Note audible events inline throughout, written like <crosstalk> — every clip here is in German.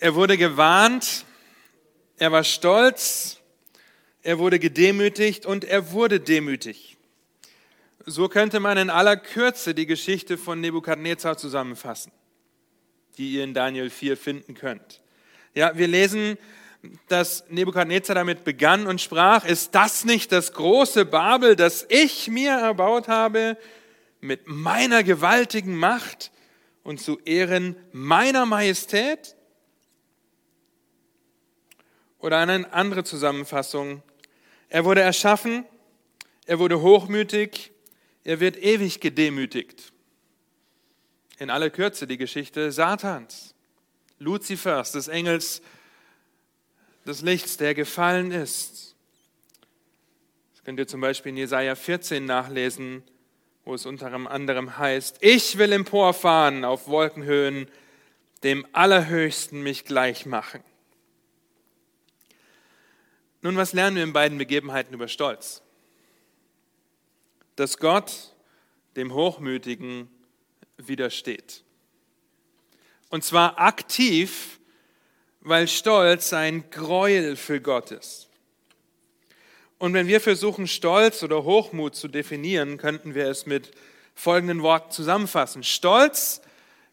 Er wurde gewarnt, er war stolz, er wurde gedemütigt und er wurde demütig. So könnte man in aller Kürze die Geschichte von Nebukadnezar zusammenfassen, die ihr in Daniel 4 finden könnt. Ja, wir lesen, dass Nebukadnezar damit begann und sprach, ist das nicht das große Babel, das ich mir erbaut habe mit meiner gewaltigen Macht und zu Ehren meiner Majestät? Oder eine andere Zusammenfassung. Er wurde erschaffen, er wurde hochmütig, er wird ewig gedemütigt. In aller Kürze die Geschichte Satans, Luzifers, des Engels des Lichts, der gefallen ist. Das könnt ihr zum Beispiel in Jesaja 14 nachlesen, wo es unter anderem heißt: Ich will emporfahren auf Wolkenhöhen, dem Allerhöchsten mich gleich machen. Nun, was lernen wir in beiden Begebenheiten über Stolz? Dass Gott dem Hochmütigen widersteht. Und zwar aktiv, weil Stolz ein Gräuel für Gott ist. Und wenn wir versuchen, Stolz oder Hochmut zu definieren, könnten wir es mit folgenden Worten zusammenfassen. Stolz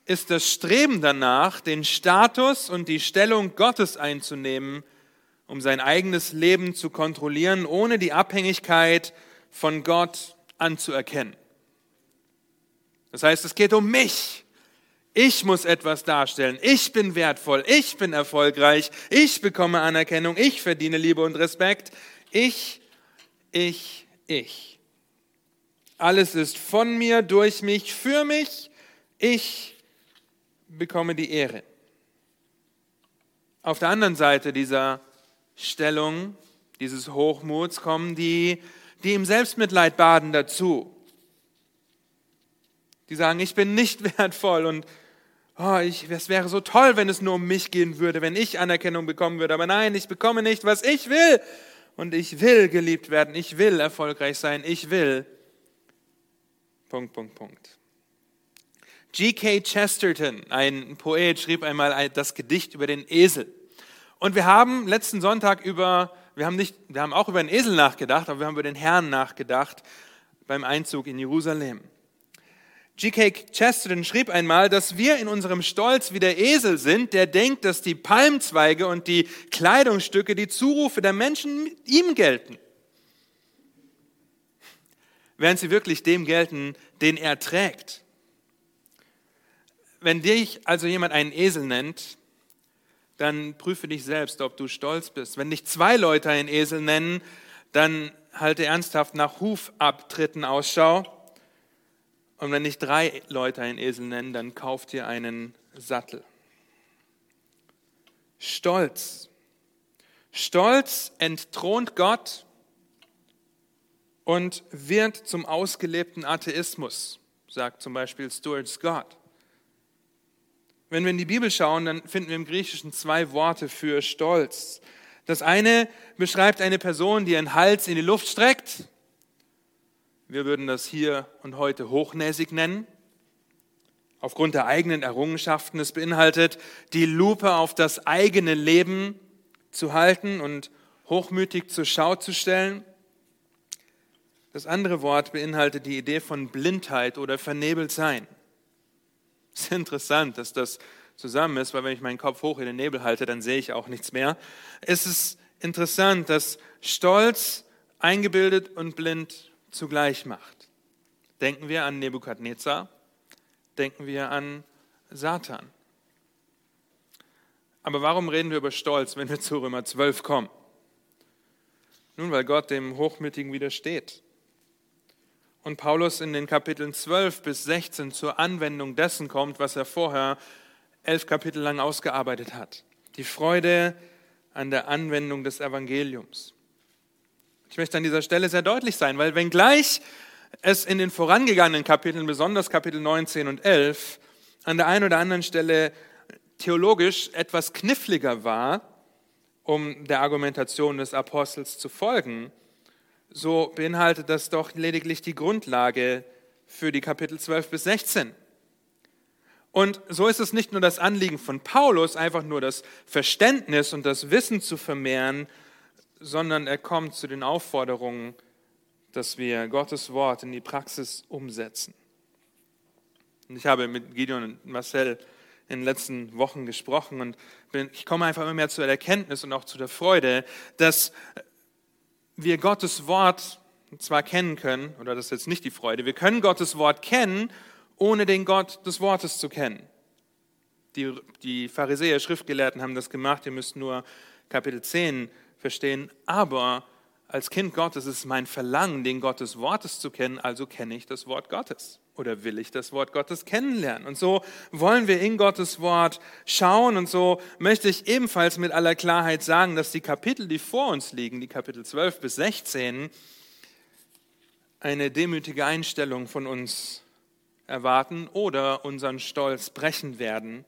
ist das Streben danach, den Status und die Stellung Gottes einzunehmen, um sein eigenes Leben zu kontrollieren, ohne die Abhängigkeit von Gott anzuerkennen. Das heißt, es geht um mich. Ich muss etwas darstellen. Ich bin wertvoll. Ich bin erfolgreich. Ich bekomme Anerkennung. Ich verdiene Liebe und Respekt. Ich, ich, ich. Alles ist von mir, durch mich, für mich. Ich bekomme die Ehre. Auf der anderen Seite dieser Stellung, dieses Hochmuts kommen die, die im Selbstmitleid baden dazu. Die sagen, ich bin nicht <laughs> wertvoll und oh, ich, es wäre so toll, wenn es nur um mich gehen würde, wenn ich Anerkennung bekommen würde. Aber nein, ich bekomme nicht, was ich will. Und ich will geliebt werden, ich will erfolgreich sein, ich will. Punkt, Punkt, Punkt. G.K. Chesterton, ein Poet, schrieb einmal das Gedicht über den Esel. Und wir haben letzten Sonntag über, wir haben nicht, wir haben auch über den Esel nachgedacht, aber wir haben über den Herrn nachgedacht beim Einzug in Jerusalem. G.K. Chesterton schrieb einmal, dass wir in unserem Stolz wie der Esel sind, der denkt, dass die Palmzweige und die Kleidungsstücke die Zurufe der Menschen ihm gelten. Während sie wirklich dem gelten, den er trägt. Wenn dich also jemand einen Esel nennt, dann prüfe dich selbst, ob du stolz bist. Wenn dich zwei Leute einen Esel nennen, dann halte ernsthaft nach Hufabtritten Ausschau. Und wenn dich drei Leute einen Esel nennen, dann kauf dir einen Sattel. Stolz. Stolz entthront Gott und wird zum ausgelebten Atheismus, sagt zum Beispiel Stuart Scott. Wenn wir in die Bibel schauen, dann finden wir im Griechischen zwei Worte für Stolz. Das eine beschreibt eine Person, die ihren Hals in die Luft streckt. Wir würden das hier und heute hochnäsig nennen. Aufgrund der eigenen Errungenschaften. Es beinhaltet, die Lupe auf das eigene Leben zu halten und hochmütig zur Schau zu stellen. Das andere Wort beinhaltet die Idee von Blindheit oder Vernebeltsein. Es ist interessant, dass das zusammen ist, weil wenn ich meinen Kopf hoch in den Nebel halte, dann sehe ich auch nichts mehr. Es ist interessant, dass Stolz eingebildet und blind zugleich macht. Denken wir an Nebukadnezar, denken wir an Satan. Aber warum reden wir über Stolz, wenn wir zu Römer 12 kommen? Nun, weil Gott dem Hochmütigen widersteht und Paulus in den Kapiteln 12 bis 16 zur Anwendung dessen kommt, was er vorher elf Kapitel lang ausgearbeitet hat. Die Freude an der Anwendung des Evangeliums. Ich möchte an dieser Stelle sehr deutlich sein, weil wenngleich es in den vorangegangenen Kapiteln, besonders Kapitel 19 und 11, an der einen oder anderen Stelle theologisch etwas kniffliger war, um der Argumentation des Apostels zu folgen, so beinhaltet das doch lediglich die Grundlage für die Kapitel 12 bis 16. Und so ist es nicht nur das Anliegen von Paulus, einfach nur das Verständnis und das Wissen zu vermehren, sondern er kommt zu den Aufforderungen, dass wir Gottes Wort in die Praxis umsetzen. Und ich habe mit Gideon und Marcel in den letzten Wochen gesprochen und bin, ich komme einfach immer mehr zu der Erkenntnis und auch zu der Freude, dass wir Gottes Wort zwar kennen können, oder das ist jetzt nicht die Freude, wir können Gottes Wort kennen, ohne den Gott des Wortes zu kennen. Die, die Pharisäer, Schriftgelehrten haben das gemacht, ihr müsst nur Kapitel 10 verstehen, aber als Kind Gottes ist mein Verlangen, den Gott des Wortes zu kennen, also kenne ich das Wort Gottes oder will ich das Wort Gottes kennenlernen. Und so wollen wir in Gottes Wort schauen und so möchte ich ebenfalls mit aller Klarheit sagen, dass die Kapitel, die vor uns liegen, die Kapitel 12 bis 16, eine demütige Einstellung von uns erwarten oder unseren Stolz brechen werden.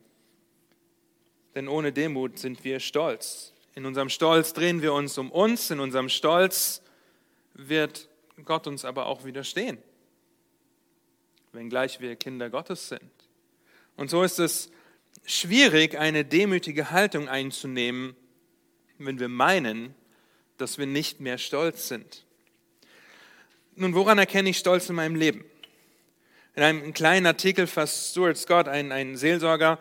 Denn ohne Demut sind wir stolz. In unserem Stolz drehen wir uns um uns, in unserem Stolz wird Gott uns aber auch widerstehen, wenngleich wir Kinder Gottes sind. Und so ist es schwierig, eine demütige Haltung einzunehmen, wenn wir meinen, dass wir nicht mehr stolz sind. Nun, woran erkenne ich Stolz in meinem Leben? In einem kleinen Artikel fasst Stuart Scott, ein, ein Seelsorger,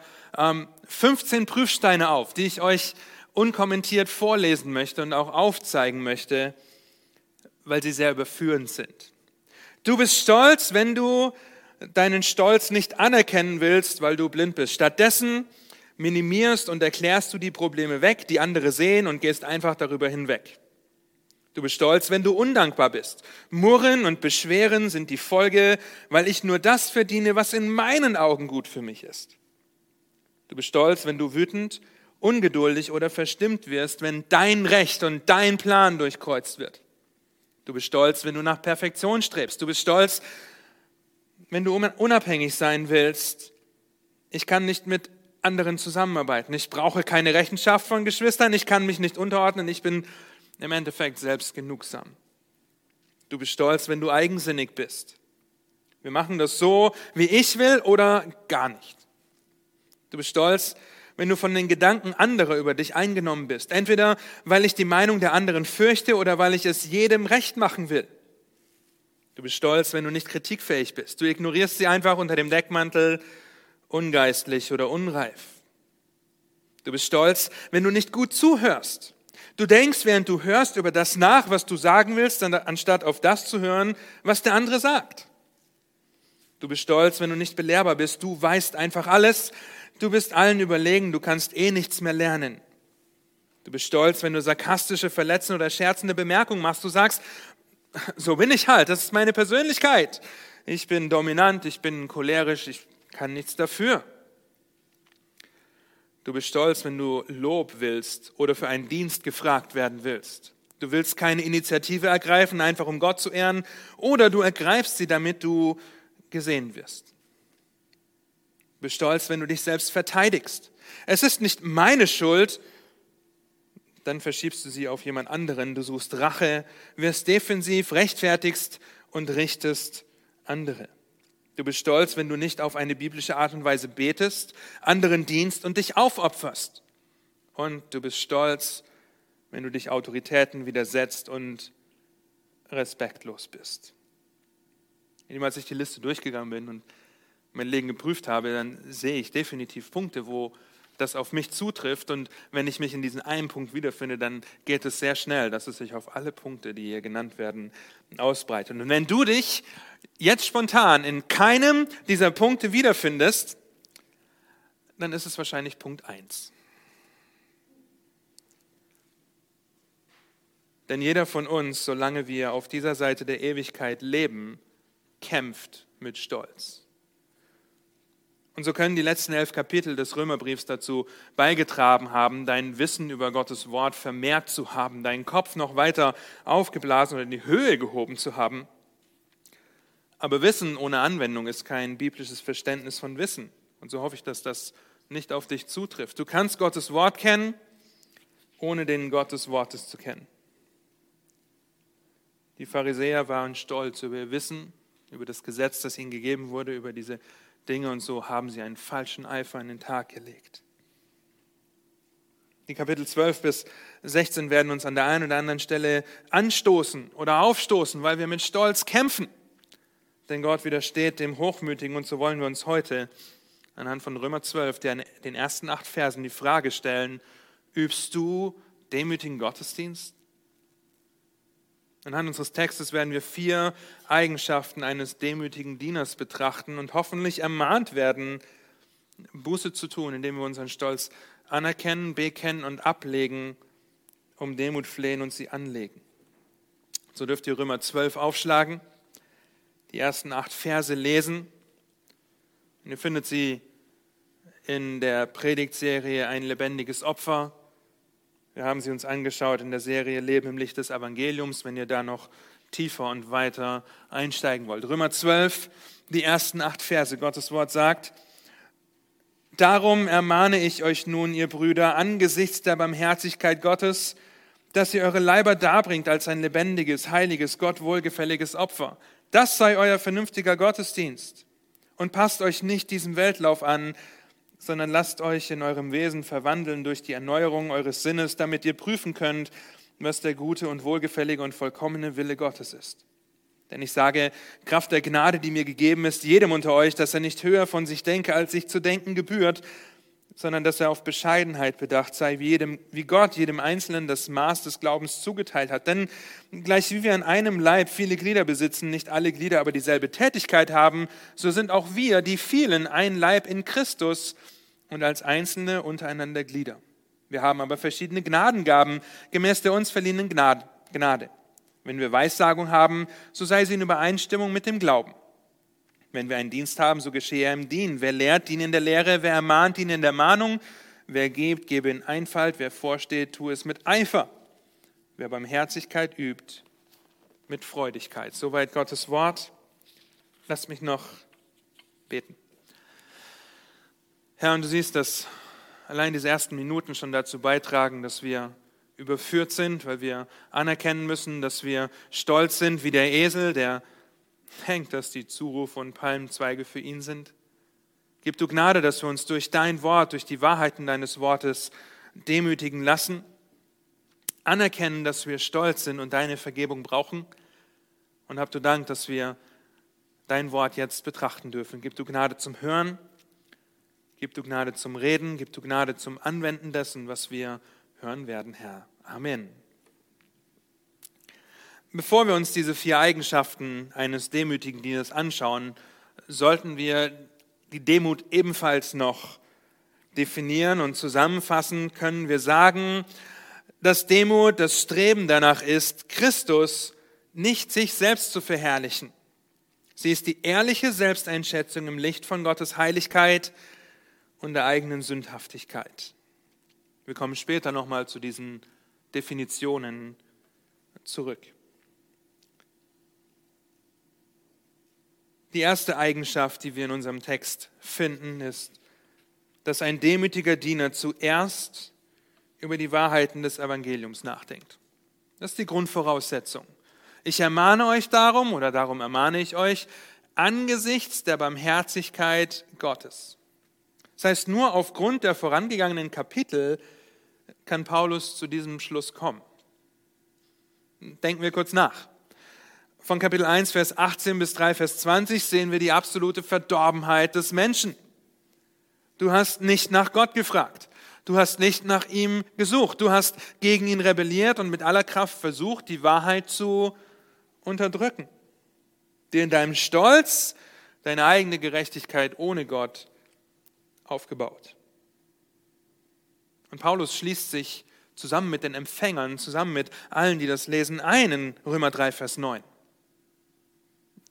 15 ähm, Prüfsteine auf, die ich euch unkommentiert vorlesen möchte und auch aufzeigen möchte, weil sie sehr überführend sind. Du bist stolz, wenn du deinen Stolz nicht anerkennen willst, weil du blind bist. Stattdessen minimierst und erklärst du die Probleme weg, die andere sehen und gehst einfach darüber hinweg. Du bist stolz, wenn du undankbar bist. Murren und Beschweren sind die Folge, weil ich nur das verdiene, was in meinen Augen gut für mich ist. Du bist stolz, wenn du wütend ungeduldig oder verstimmt wirst, wenn dein Recht und dein Plan durchkreuzt wird. Du bist stolz, wenn du nach Perfektion strebst. Du bist stolz, wenn du unabhängig sein willst. Ich kann nicht mit anderen zusammenarbeiten. Ich brauche keine Rechenschaft von Geschwistern. Ich kann mich nicht unterordnen. Ich bin im Endeffekt selbst genugsam. Du bist stolz, wenn du eigensinnig bist. Wir machen das so, wie ich will oder gar nicht. Du bist stolz, wenn du von den Gedanken anderer über dich eingenommen bist. Entweder weil ich die Meinung der anderen fürchte oder weil ich es jedem recht machen will. Du bist stolz, wenn du nicht kritikfähig bist. Du ignorierst sie einfach unter dem Deckmantel ungeistlich oder unreif. Du bist stolz, wenn du nicht gut zuhörst. Du denkst, während du hörst, über das nach, was du sagen willst, anstatt auf das zu hören, was der andere sagt. Du bist stolz, wenn du nicht belehrbar bist. Du weißt einfach alles, Du bist allen überlegen, du kannst eh nichts mehr lernen. Du bist stolz, wenn du sarkastische, verletzende oder scherzende Bemerkungen machst. Du sagst, so bin ich halt, das ist meine Persönlichkeit. Ich bin dominant, ich bin cholerisch, ich kann nichts dafür. Du bist stolz, wenn du Lob willst oder für einen Dienst gefragt werden willst. Du willst keine Initiative ergreifen, einfach um Gott zu ehren, oder du ergreifst sie, damit du gesehen wirst. Du bist stolz, wenn du dich selbst verteidigst. Es ist nicht meine Schuld, dann verschiebst du sie auf jemand anderen. Du suchst Rache, wirst defensiv, rechtfertigst und richtest andere. Du bist stolz, wenn du nicht auf eine biblische Art und Weise betest, anderen dienst und dich aufopferst. Und du bist stolz, wenn du dich Autoritäten widersetzt und respektlos bist. Als ich die Liste durchgegangen bin und mein Leben geprüft habe, dann sehe ich definitiv Punkte, wo das auf mich zutrifft. Und wenn ich mich in diesem einen Punkt wiederfinde, dann geht es sehr schnell, dass es sich auf alle Punkte, die hier genannt werden, ausbreitet. Und wenn du dich jetzt spontan in keinem dieser Punkte wiederfindest, dann ist es wahrscheinlich Punkt 1. Denn jeder von uns, solange wir auf dieser Seite der Ewigkeit leben, kämpft mit Stolz. Und so können die letzten elf Kapitel des Römerbriefs dazu beigetragen haben, dein Wissen über Gottes Wort vermehrt zu haben, deinen Kopf noch weiter aufgeblasen oder in die Höhe gehoben zu haben. Aber Wissen ohne Anwendung ist kein biblisches Verständnis von Wissen. Und so hoffe ich, dass das nicht auf dich zutrifft. Du kannst Gottes Wort kennen, ohne den Gott des Wortes zu kennen. Die Pharisäer waren stolz über ihr Wissen, über das Gesetz, das ihnen gegeben wurde, über diese Dinge und so haben sie einen falschen Eifer in den Tag gelegt. Die Kapitel 12 bis 16 werden uns an der einen oder anderen Stelle anstoßen oder aufstoßen, weil wir mit Stolz kämpfen. Denn Gott widersteht dem Hochmütigen und so wollen wir uns heute anhand von Römer 12, den ersten acht Versen, die Frage stellen, übst du demütigen Gottesdienst? Anhand unseres Textes werden wir vier Eigenschaften eines demütigen Dieners betrachten und hoffentlich ermahnt werden, Buße zu tun, indem wir unseren Stolz anerkennen, bekennen und ablegen, um Demut flehen und sie anlegen. So dürft ihr Römer 12 aufschlagen, die ersten acht Verse lesen. Und ihr findet sie in der Predigtserie Ein lebendiges Opfer wir haben sie uns angeschaut in der Serie Leben im Licht des Evangeliums, wenn ihr da noch tiefer und weiter einsteigen wollt. Römer 12, die ersten acht Verse. Gottes Wort sagt, Darum ermahne ich euch nun, ihr Brüder, angesichts der Barmherzigkeit Gottes, dass ihr eure Leiber darbringt als ein lebendiges, heiliges, Gott wohlgefälliges Opfer. Das sei euer vernünftiger Gottesdienst. Und passt euch nicht diesem Weltlauf an, sondern lasst euch in eurem Wesen verwandeln durch die Erneuerung eures Sinnes, damit ihr prüfen könnt, was der gute und wohlgefällige und vollkommene Wille Gottes ist. Denn ich sage, Kraft der Gnade, die mir gegeben ist, jedem unter euch, dass er nicht höher von sich denke, als sich zu denken gebührt, sondern dass er auf Bescheidenheit bedacht sei, wie, jedem, wie Gott jedem Einzelnen das Maß des Glaubens zugeteilt hat. Denn gleich wie wir an einem Leib viele Glieder besitzen, nicht alle Glieder aber dieselbe Tätigkeit haben, so sind auch wir, die vielen, ein Leib in Christus und als Einzelne untereinander Glieder. Wir haben aber verschiedene Gnadengaben gemäß der uns verliehenen Gnade. Wenn wir Weissagung haben, so sei sie in Übereinstimmung mit dem Glauben. Wenn wir einen Dienst haben, so geschehe er im Dienen. Wer lehrt, diene in der Lehre. Wer ermahnt, diene in der Mahnung. Wer gibt, gebe in Einfalt. Wer vorsteht, tue es mit Eifer. Wer Barmherzigkeit übt, mit Freudigkeit. Soweit Gottes Wort. Lasst mich noch beten. Herr, und du siehst, dass allein diese ersten Minuten schon dazu beitragen, dass wir überführt sind, weil wir anerkennen müssen, dass wir stolz sind wie der Esel, der denkt, dass die Zurufe und Palmenzweige für ihn sind. Gib du Gnade, dass wir uns durch dein Wort, durch die Wahrheiten deines Wortes demütigen lassen, anerkennen, dass wir stolz sind und deine Vergebung brauchen. Und hab du Dank, dass wir dein Wort jetzt betrachten dürfen. Gib du Gnade zum Hören Gib du Gnade zum Reden, gib du Gnade zum Anwenden dessen, was wir hören werden, Herr. Amen. Bevor wir uns diese vier Eigenschaften eines demütigen Dieners anschauen, sollten wir die Demut ebenfalls noch definieren und zusammenfassen, können wir sagen, dass Demut das Streben danach ist, Christus nicht sich selbst zu verherrlichen. Sie ist die ehrliche Selbsteinschätzung im Licht von Gottes Heiligkeit, und der eigenen Sündhaftigkeit. Wir kommen später nochmal zu diesen Definitionen zurück. Die erste Eigenschaft, die wir in unserem Text finden, ist, dass ein demütiger Diener zuerst über die Wahrheiten des Evangeliums nachdenkt. Das ist die Grundvoraussetzung. Ich ermahne euch darum, oder darum ermahne ich euch, angesichts der Barmherzigkeit Gottes. Das heißt, nur aufgrund der vorangegangenen Kapitel kann Paulus zu diesem Schluss kommen. Denken wir kurz nach. Von Kapitel 1, Vers 18 bis 3, Vers 20 sehen wir die absolute Verdorbenheit des Menschen. Du hast nicht nach Gott gefragt. Du hast nicht nach ihm gesucht. Du hast gegen ihn rebelliert und mit aller Kraft versucht, die Wahrheit zu unterdrücken. Dir in deinem Stolz deine eigene Gerechtigkeit ohne Gott aufgebaut. Und Paulus schließt sich zusammen mit den Empfängern, zusammen mit allen, die das lesen, ein in Römer 3, Vers 9.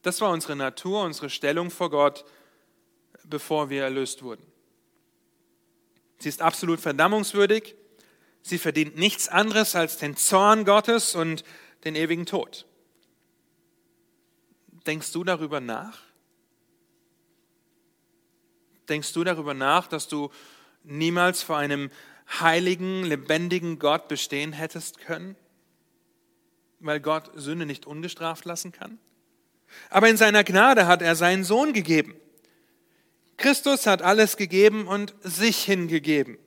Das war unsere Natur, unsere Stellung vor Gott, bevor wir erlöst wurden. Sie ist absolut verdammungswürdig. Sie verdient nichts anderes als den Zorn Gottes und den ewigen Tod. Denkst du darüber nach? Denkst du darüber nach, dass du niemals vor einem heiligen, lebendigen Gott bestehen hättest können? Weil Gott Sünde nicht ungestraft lassen kann? Aber in seiner Gnade hat er seinen Sohn gegeben. Christus hat alles gegeben und sich hingegeben.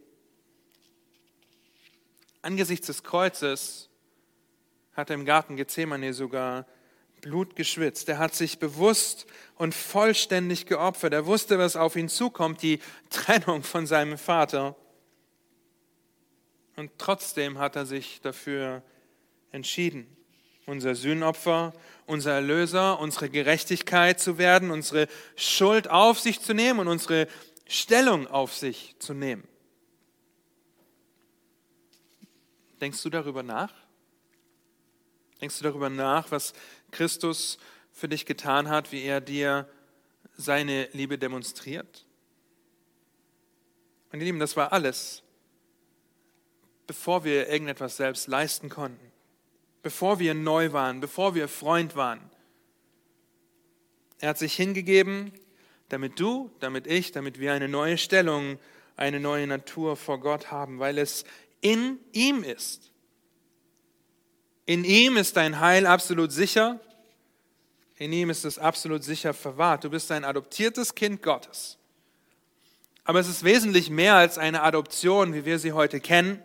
Angesichts des Kreuzes hat er im Garten Gethsemane sogar Blut geschwitzt. Er hat sich bewusst und vollständig geopfert. Er wusste, was auf ihn zukommt, die <laughs> Trennung von seinem Vater. Und trotzdem hat er sich dafür entschieden, unser Sühnopfer, unser Erlöser, unsere Gerechtigkeit zu werden, unsere Schuld auf sich zu nehmen und unsere Stellung auf sich zu nehmen. Denkst du darüber nach? Denkst du darüber nach, was Christus für dich getan hat, wie er dir seine Liebe demonstriert? Meine Lieben, das war alles, bevor wir irgendetwas selbst leisten konnten, bevor wir neu waren, bevor wir Freund waren. Er hat sich hingegeben, damit du, damit ich, damit wir eine neue Stellung, eine neue Natur vor Gott haben, weil es in ihm ist. In ihm ist dein Heil absolut sicher. In ihm ist es absolut sicher verwahrt. Du bist ein adoptiertes Kind Gottes. Aber es ist wesentlich mehr als eine Adoption, wie wir sie heute kennen.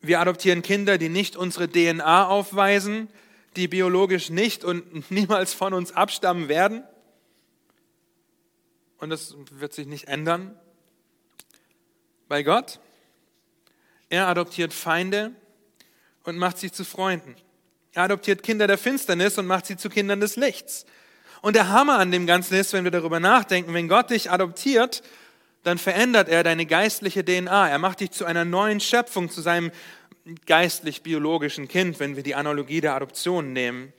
Wir adoptieren Kinder, die nicht unsere DNA aufweisen, die biologisch nicht und <laughs> niemals von uns abstammen werden. Und das wird sich nicht ändern. Bei Gott, er adoptiert Feinde, und macht sie zu Freunden. Er adoptiert Kinder der Finsternis und macht sie zu Kindern des Lichts. Und der Hammer an dem Ganzen ist, wenn wir darüber nachdenken, wenn Gott dich adoptiert, dann verändert er deine geistliche DNA. Er macht dich zu einer neuen Schöpfung, zu seinem geistlich-biologischen Kind, wenn wir die Analogie der Adoption nehmen.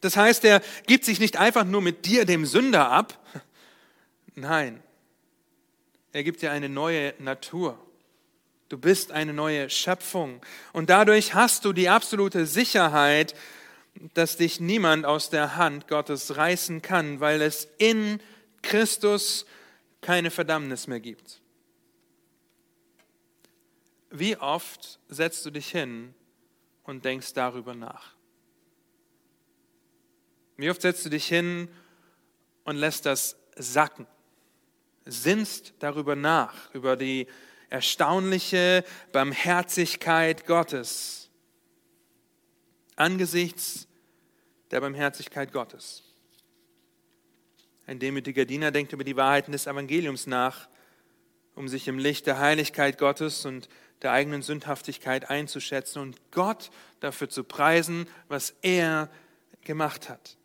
Das heißt, er gibt sich nicht einfach nur mit dir, dem Sünder, ab. Nein, er gibt dir eine neue Natur. Du bist eine neue Schöpfung. Und dadurch hast du die absolute Sicherheit, dass dich niemand aus der Hand Gottes reißen kann, weil es in Christus keine Verdammnis mehr gibt. Wie oft setzt du dich hin und denkst darüber nach? Wie oft setzt du dich hin und lässt das sacken? Sinnst darüber nach, über die erstaunliche Barmherzigkeit Gottes angesichts der Barmherzigkeit Gottes. Ein demütiger Diener denkt über die Wahrheiten des Evangeliums nach, um sich im Licht der Heiligkeit Gottes und der eigenen Sündhaftigkeit einzuschätzen und Gott dafür zu preisen, was er gemacht hat.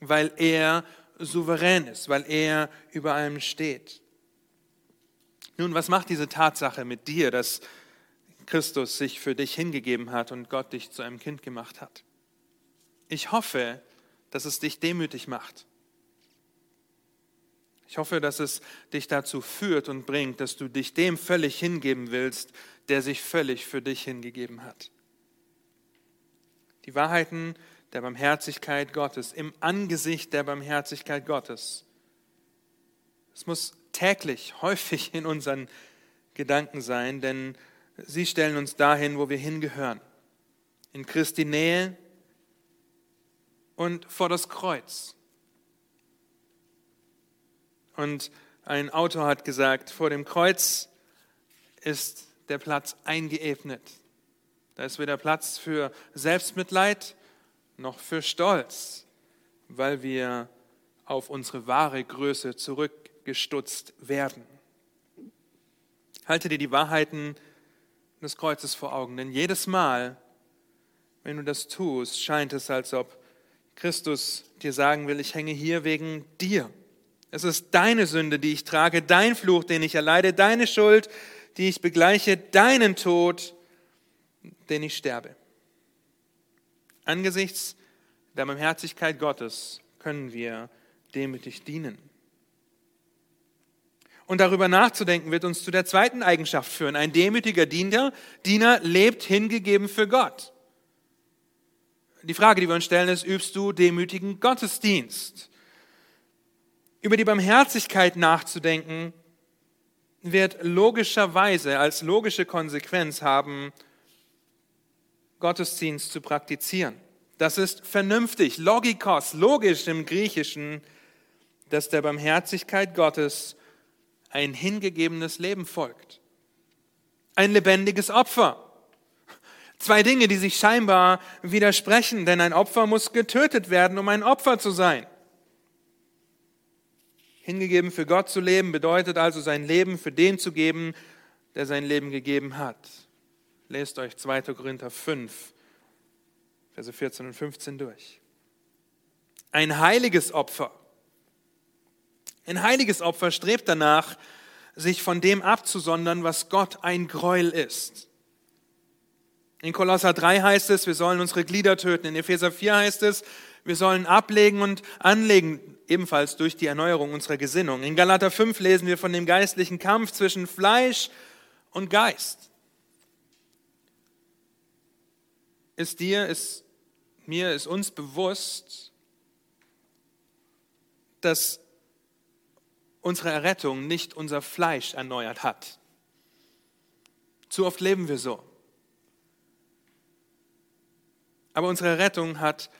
Weil er souverän ist, weil er über allem steht. Nun, was macht diese Tatsache mit dir, dass Christus sich für dich hingegeben hat und Gott dich zu einem Kind gemacht hat? Ich hoffe, dass es dich demütig macht. Ich hoffe, dass es dich dazu führt und bringt, dass du dich dem völlig hingeben willst, der sich völlig für dich hingegeben hat. Die Wahrheiten der Barmherzigkeit Gottes, im Angesicht der Barmherzigkeit Gottes. Es muss täglich, häufig in unseren Gedanken sein, denn sie stellen uns dahin, wo wir hingehören. In Christi Nähe und vor das Kreuz. Und ein Autor hat gesagt, vor dem Kreuz ist der Platz eingeebnet. Da ist weder Platz für Selbstmitleid noch für Stolz, weil wir auf unsere wahre Größe zurück gestutzt werden. Halte dir die Wahrheiten des Kreuzes vor Augen, denn jedes Mal, wenn du das tust, scheint es, als ob Christus dir sagen will, ich hänge hier wegen dir. Es ist deine Sünde, die ich trage, dein Fluch, den ich erleide, deine Schuld, die ich begleiche, deinen Tod, den ich sterbe. Angesichts der Barmherzigkeit Gottes können wir demütig dienen. Und darüber nachzudenken wird uns zu der zweiten Eigenschaft führen. Ein demütiger Diener, Diener lebt hingegeben für Gott. Die Frage, die wir uns stellen, ist, übst du demütigen Gottesdienst? Über die Barmherzigkeit nachzudenken, wird logischerweise als logische Konsequenz haben, Gottesdienst zu praktizieren. Das ist vernünftig, logikos, logisch im Griechischen dass der Barmherzigkeit Gottes ein hingegebenes Leben folgt. Ein lebendiges Opfer. Zwei Dinge, die sich scheinbar widersprechen, denn ein Opfer muss getötet werden, um ein Opfer zu sein. Hingegeben für Gott zu leben bedeutet also sein Leben für den zu geben, der sein Leben gegeben hat. Lest euch 2. Korinther 5, Verse 14 und 15 durch. Ein heiliges Opfer. Ein heiliges Opfer strebt danach, sich von dem abzusondern, was Gott ein Gräuel ist. In Kolosser 3 heißt es, wir sollen unsere Glieder töten. In Epheser 4 heißt es, wir sollen ablegen und anlegen, ebenfalls durch die Erneuerung unserer Gesinnung. In Galater 5 lesen wir von dem geistlichen Kampf zwischen Fleisch und Geist. Ist dir, ist mir, ist uns bewusst, dass unsere Errettung nicht unser Fleisch erneuert hat. Zu oft leben wir so. Aber unsere Rettung hat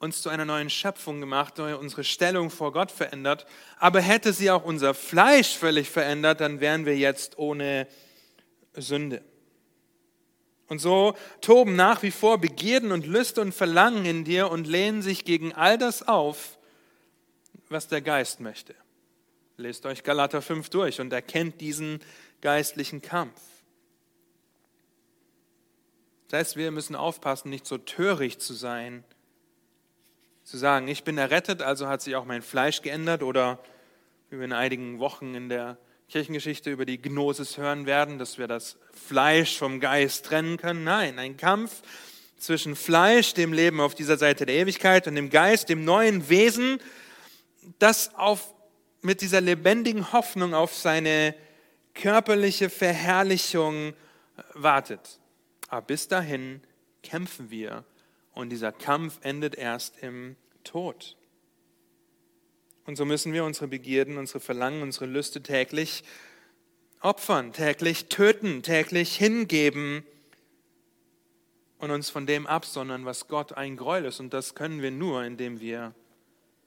uns zu einer neuen Schöpfung gemacht, unsere Stellung vor Gott verändert. Aber hätte sie auch unser Fleisch völlig verändert, dann wären wir jetzt ohne Sünde. Und so toben nach wie vor Begierden und Lüste und Verlangen in dir und lehnen sich gegen all das auf, was der Geist möchte. Lest euch Galater 5 durch und erkennt diesen geistlichen Kampf. Das heißt, wir müssen aufpassen, nicht so töricht zu sein, zu sagen, ich bin errettet, also hat sich auch mein Fleisch geändert oder wie wir in einigen Wochen in der Kirchengeschichte über die Gnosis hören werden, dass wir das Fleisch vom Geist trennen können. Nein, ein Kampf zwischen Fleisch, dem Leben auf dieser Seite der Ewigkeit, und dem Geist, dem neuen Wesen, das auf, mit dieser lebendigen Hoffnung auf seine körperliche Verherrlichung wartet. Aber bis dahin kämpfen wir und dieser Kampf endet erst im Tod. Und so müssen wir unsere Begierden, unsere Verlangen, unsere Lüste täglich opfern, täglich töten, täglich hingeben und uns von dem absondern, was Gott ein Gräuel ist. Und das können wir nur, indem wir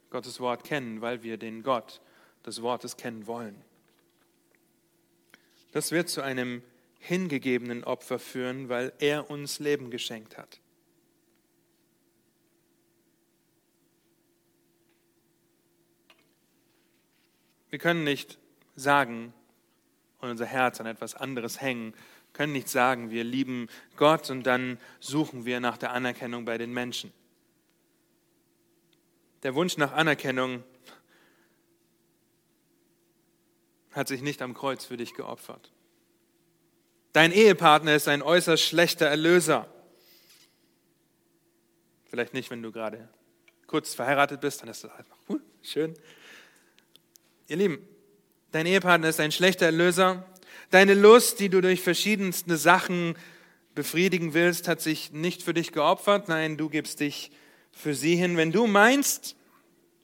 Gottes Wort kennen, weil wir den Gott des Wortes kennen wollen. Das wird zu einem hingegebenen Opfer führen, weil er uns Leben geschenkt hat. Wir können nicht sagen und unser Herz an etwas anderes hängen, können nicht sagen, wir lieben Gott und dann suchen wir nach der Anerkennung bei den Menschen. Der Wunsch nach Anerkennung hat sich nicht am Kreuz für dich geopfert. Dein Ehepartner ist ein äußerst schlechter Erlöser. Vielleicht nicht, wenn du gerade kurz verheiratet bist, dann ist das einfach cool, schön. Ihr Lieben, dein Ehepartner ist ein schlechter Erlöser. Deine Lust, die du durch verschiedenste Sachen befriedigen willst, hat sich nicht für dich geopfert. Nein, du gibst dich für sie hin. Wenn du meinst,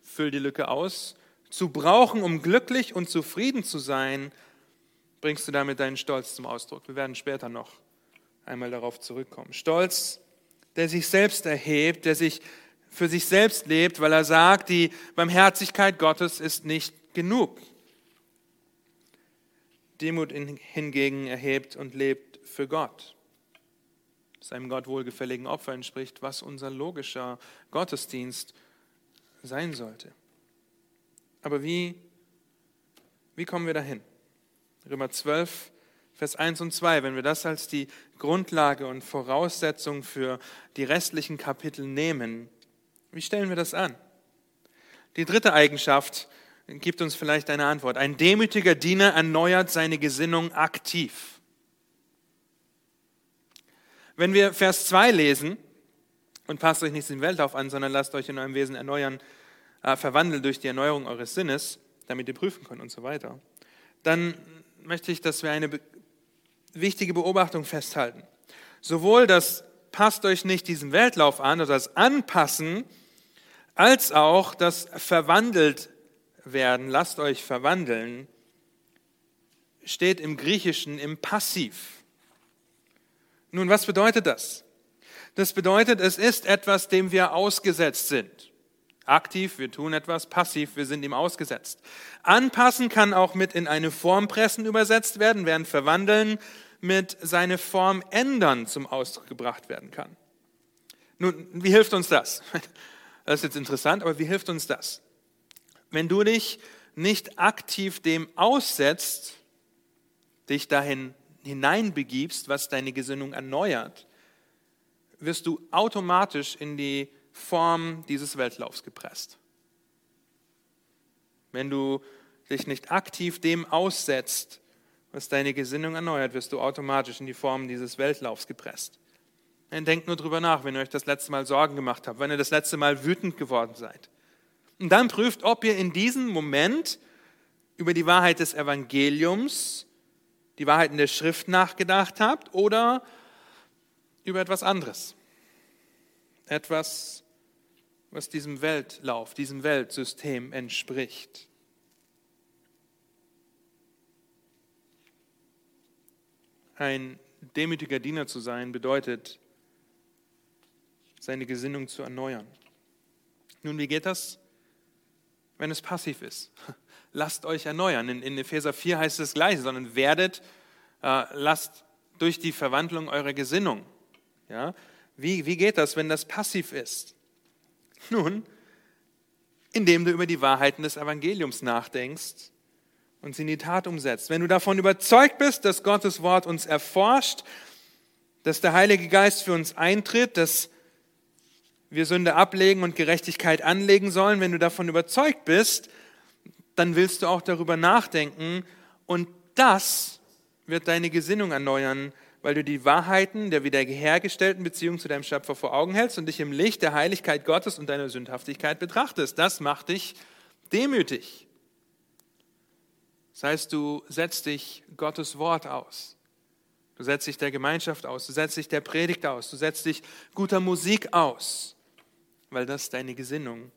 füll die Lücke aus, zu brauchen, um glücklich und zufrieden zu sein, bringst du damit deinen Stolz zum Ausdruck. Wir werden später noch einmal darauf zurückkommen. Stolz, der sich selbst erhebt, der sich für sich selbst lebt, weil er sagt, die Barmherzigkeit Gottes ist nicht genug. Demut hingegen erhebt und lebt für Gott, seinem Gott wohlgefälligen Opfer entspricht, was unser logischer Gottesdienst sein sollte. Aber wie, wie kommen wir dahin? Römer 12, Vers 1 und 2, wenn wir das als die Grundlage und Voraussetzung für die restlichen Kapitel nehmen, wie stellen wir das an? Die dritte Eigenschaft gibt uns vielleicht eine Antwort. Ein demütiger Diener erneuert seine Gesinnung aktiv. Wenn wir Vers 2 lesen, und passt euch nicht den Weltlauf an, sondern lasst euch in eurem Wesen erneuern, äh, verwandeln durch die Erneuerung eures Sinnes, damit ihr prüfen könnt und so weiter, dann möchte ich, dass wir eine wichtige Beobachtung festhalten. Sowohl das passt euch nicht diesem Weltlauf an oder das Anpassen, als auch das verwandelt werden, lasst euch verwandeln, steht im Griechischen im Passiv. Nun, was bedeutet das? Das bedeutet, es ist etwas, dem wir ausgesetzt sind. Aktiv, wir tun etwas, passiv, wir sind ihm ausgesetzt. Anpassen kann auch mit in eine Form pressen übersetzt werden, während verwandeln mit seine Form ändern zum Ausdruck gebracht werden kann. Nun, wie hilft uns das? <laughs> Das ist jetzt interessant, aber wie hilft uns das? Wenn du dich nicht aktiv dem aussetzt, dich dahin hineinbegibst, was deine Gesinnung erneuert, wirst du automatisch in die Form dieses Weltlaufs gepresst. Wenn du dich nicht aktiv dem aussetzt, was deine Gesinnung erneuert, wirst du automatisch in die Form dieses Weltlaufs gepresst. Denkt nur drüber nach, wenn ihr euch das letzte Mal Sorgen gemacht habt, wenn ihr das letzte Mal wütend geworden seid. Und dann prüft, ob ihr in diesem Moment über die Wahrheit des Evangeliums, die Wahrheiten der Schrift nachgedacht habt oder über etwas anderes. Etwas, was diesem Weltlauf, diesem Weltsystem entspricht. Ein demütiger Diener zu sein bedeutet, seine Gesinnung zu erneuern. Nun, wie geht das, wenn es passiv ist? <laughs> Lasst euch erneuern. In, in Epheser 4 heißt es das Gleiche, sondern werdet, äh, lasst durch die Verwandlung eurer Gesinnung. Ja? Wie, wie geht das, wenn das passiv ist? Nun, indem du über die Wahrheiten des Evangeliums nachdenkst und sie in die Tat umsetzt. Wenn du davon überzeugt bist, dass Gottes Wort uns erforscht, dass der Heilige Geist für uns eintritt, dass wir Sünde ablegen und Gerechtigkeit anlegen sollen, wenn du davon überzeugt bist, dann willst du auch darüber nachdenken und das wird deine Gesinnung erneuern, weil du die Wahrheiten der wiederhergestellten Beziehung zu deinem Schöpfer vor Augen hältst und dich im Licht der Heiligkeit Gottes und deiner Sündhaftigkeit betrachtest. Das macht dich demütig. Das heißt, du setzt dich Gottes Wort aus. Du setzt dich der Gemeinschaft aus, du setzt dich der Predigt aus, du setzt dich guter Musik aus weil das deine Gesinnung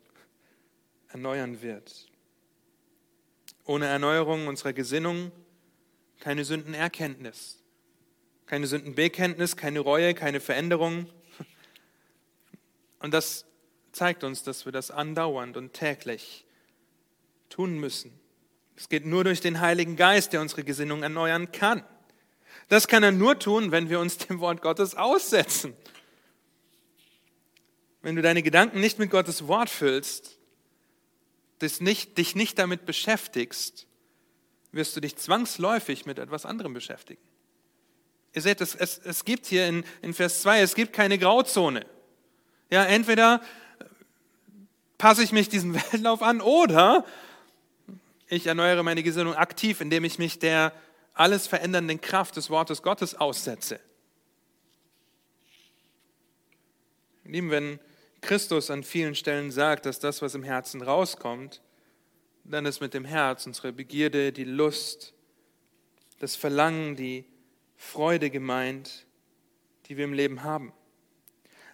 erneuern wird. Ohne Erneuerung unserer Gesinnung keine Sündenerkenntnis, keine Sündenbekenntnis, keine Reue, keine Veränderung. Und das zeigt uns, dass wir das andauernd und täglich tun müssen. Es geht nur durch den Heiligen Geist, der unsere Gesinnung erneuern kann. Das kann er nur tun, wenn wir uns dem Wort Gottes aussetzen wenn du deine Gedanken nicht mit Gottes Wort füllst, dich nicht damit beschäftigst, wirst du dich zwangsläufig mit etwas anderem beschäftigen. Ihr seht, es, es, es gibt hier in, in Vers 2, es gibt keine Grauzone. Ja, entweder passe ich mich diesem <laughs> Weltlauf an oder ich erneuere meine Gesinnung aktiv, indem ich mich der alles verändernden Kraft des Wortes Gottes aussetze. Lieben, wenn Christus an vielen Stellen sagt, dass das, was im Herzen rauskommt, dann ist mit dem Herz unsere Begierde, die Lust, das Verlangen, die Freude gemeint, die wir im Leben haben.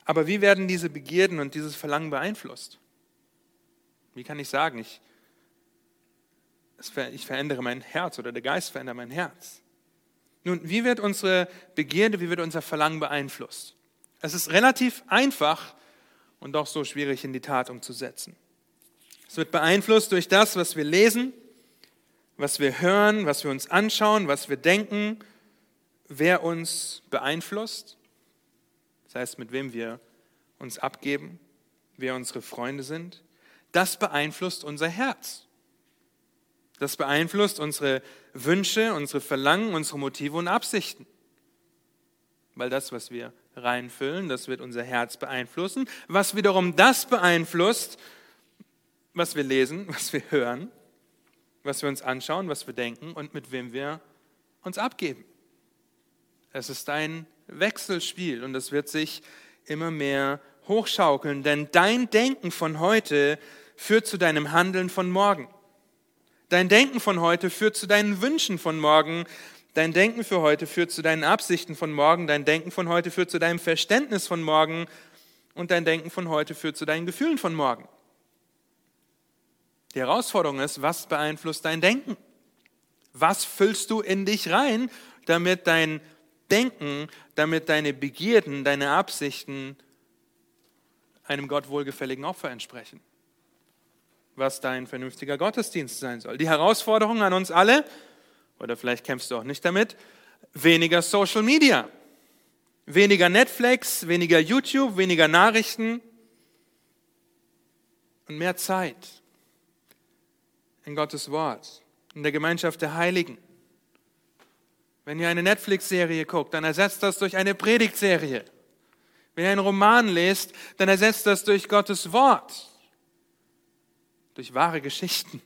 Aber wie werden diese Begierden und dieses Verlangen beeinflusst? Wie kann ich sagen, ich, ich verändere mein Herz oder der Geist verändert mein Herz? Nun, wie wird unsere Begierde, wie wird unser Verlangen beeinflusst? Es ist relativ einfach, und doch so schwierig in die Tat umzusetzen. Es wird beeinflusst durch das, was wir lesen, was wir hören, was wir uns anschauen, was wir denken, wer uns beeinflusst, das heißt, mit wem wir uns abgeben, wer unsere Freunde sind. Das beeinflusst unser Herz. Das beeinflusst unsere Wünsche, unsere Verlangen, unsere Motive und Absichten. Weil das, was wir reinfüllen, das wird unser Herz beeinflussen, was wiederum das beeinflusst, was wir lesen, <laughs> was wir hören, was wir uns anschauen, was wir denken und mit wem wir uns abgeben. Es ist ein Wechselspiel und es wird sich immer mehr hochschaukeln, denn dein Denken von heute führt zu deinem Handeln von morgen. Dein Denken von heute führt zu deinen Wünschen von morgen. Dein Denken für heute führt zu deinen Absichten von morgen, dein Denken von heute führt zu deinem Verständnis von morgen und dein Denken von heute führt zu deinen Gefühlen von morgen. Die Herausforderung ist, was beeinflusst dein Denken? Was füllst du in dich rein, damit dein Denken, damit deine Begierden, deine Absichten einem Gott wohlgefälligen Opfer entsprechen? was dein vernünftiger Gottesdienst sein soll. Die Herausforderung an uns alle, oder vielleicht kämpfst du auch nicht damit, weniger Social Media, weniger Netflix, weniger YouTube, weniger Nachrichten und mehr Zeit in Gottes Wort, in der Gemeinschaft der Heiligen. Wenn ihr eine Netflix-Serie guckt, dann ersetzt das durch eine Predigtserie. Wenn ihr einen Roman lest, dann ersetzt das durch Gottes Wort, durch wahre Geschichten,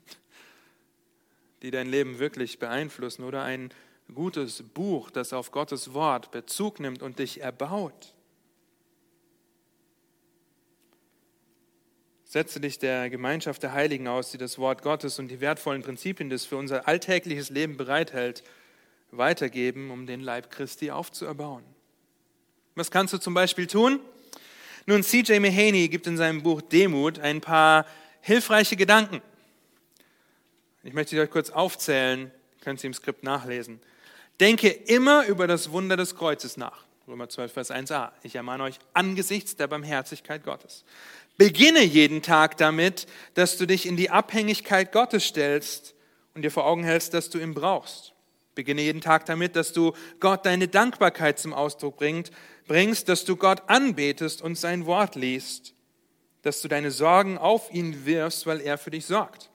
die dein Leben wirklich beeinflussen oder ein gutes Buch, das auf Gottes Wort Bezug nimmt und dich erbaut. Setze dich der Gemeinschaft der Heiligen aus, die das Wort Gottes und die wertvollen Prinzipien, das für unser alltägliches Leben bereithält, weitergeben, um den Leib Christi aufzuerbauen. Was kannst du zum Beispiel tun? Nun, C.J. Mahaney gibt in seinem Buch Demut ein paar hilfreiche Gedanken. Ich möchte sie euch kurz aufzählen, könnt ihr im Skript nachlesen. Denke immer über das Wunder des Kreuzes nach. Römer 12, Vers 1a. Ich ermahne euch angesichts der Barmherzigkeit Gottes. Beginne jeden Tag damit, dass du dich in die Abhängigkeit Gottes stellst und dir vor Augen hältst, dass du ihn brauchst. Beginne jeden Tag damit, dass du Gott deine Dankbarkeit zum Ausdruck bringst, bringst, dass du Gott anbetest und sein Wort liest, dass du deine Sorgen auf ihn wirfst, weil er für dich sorgt.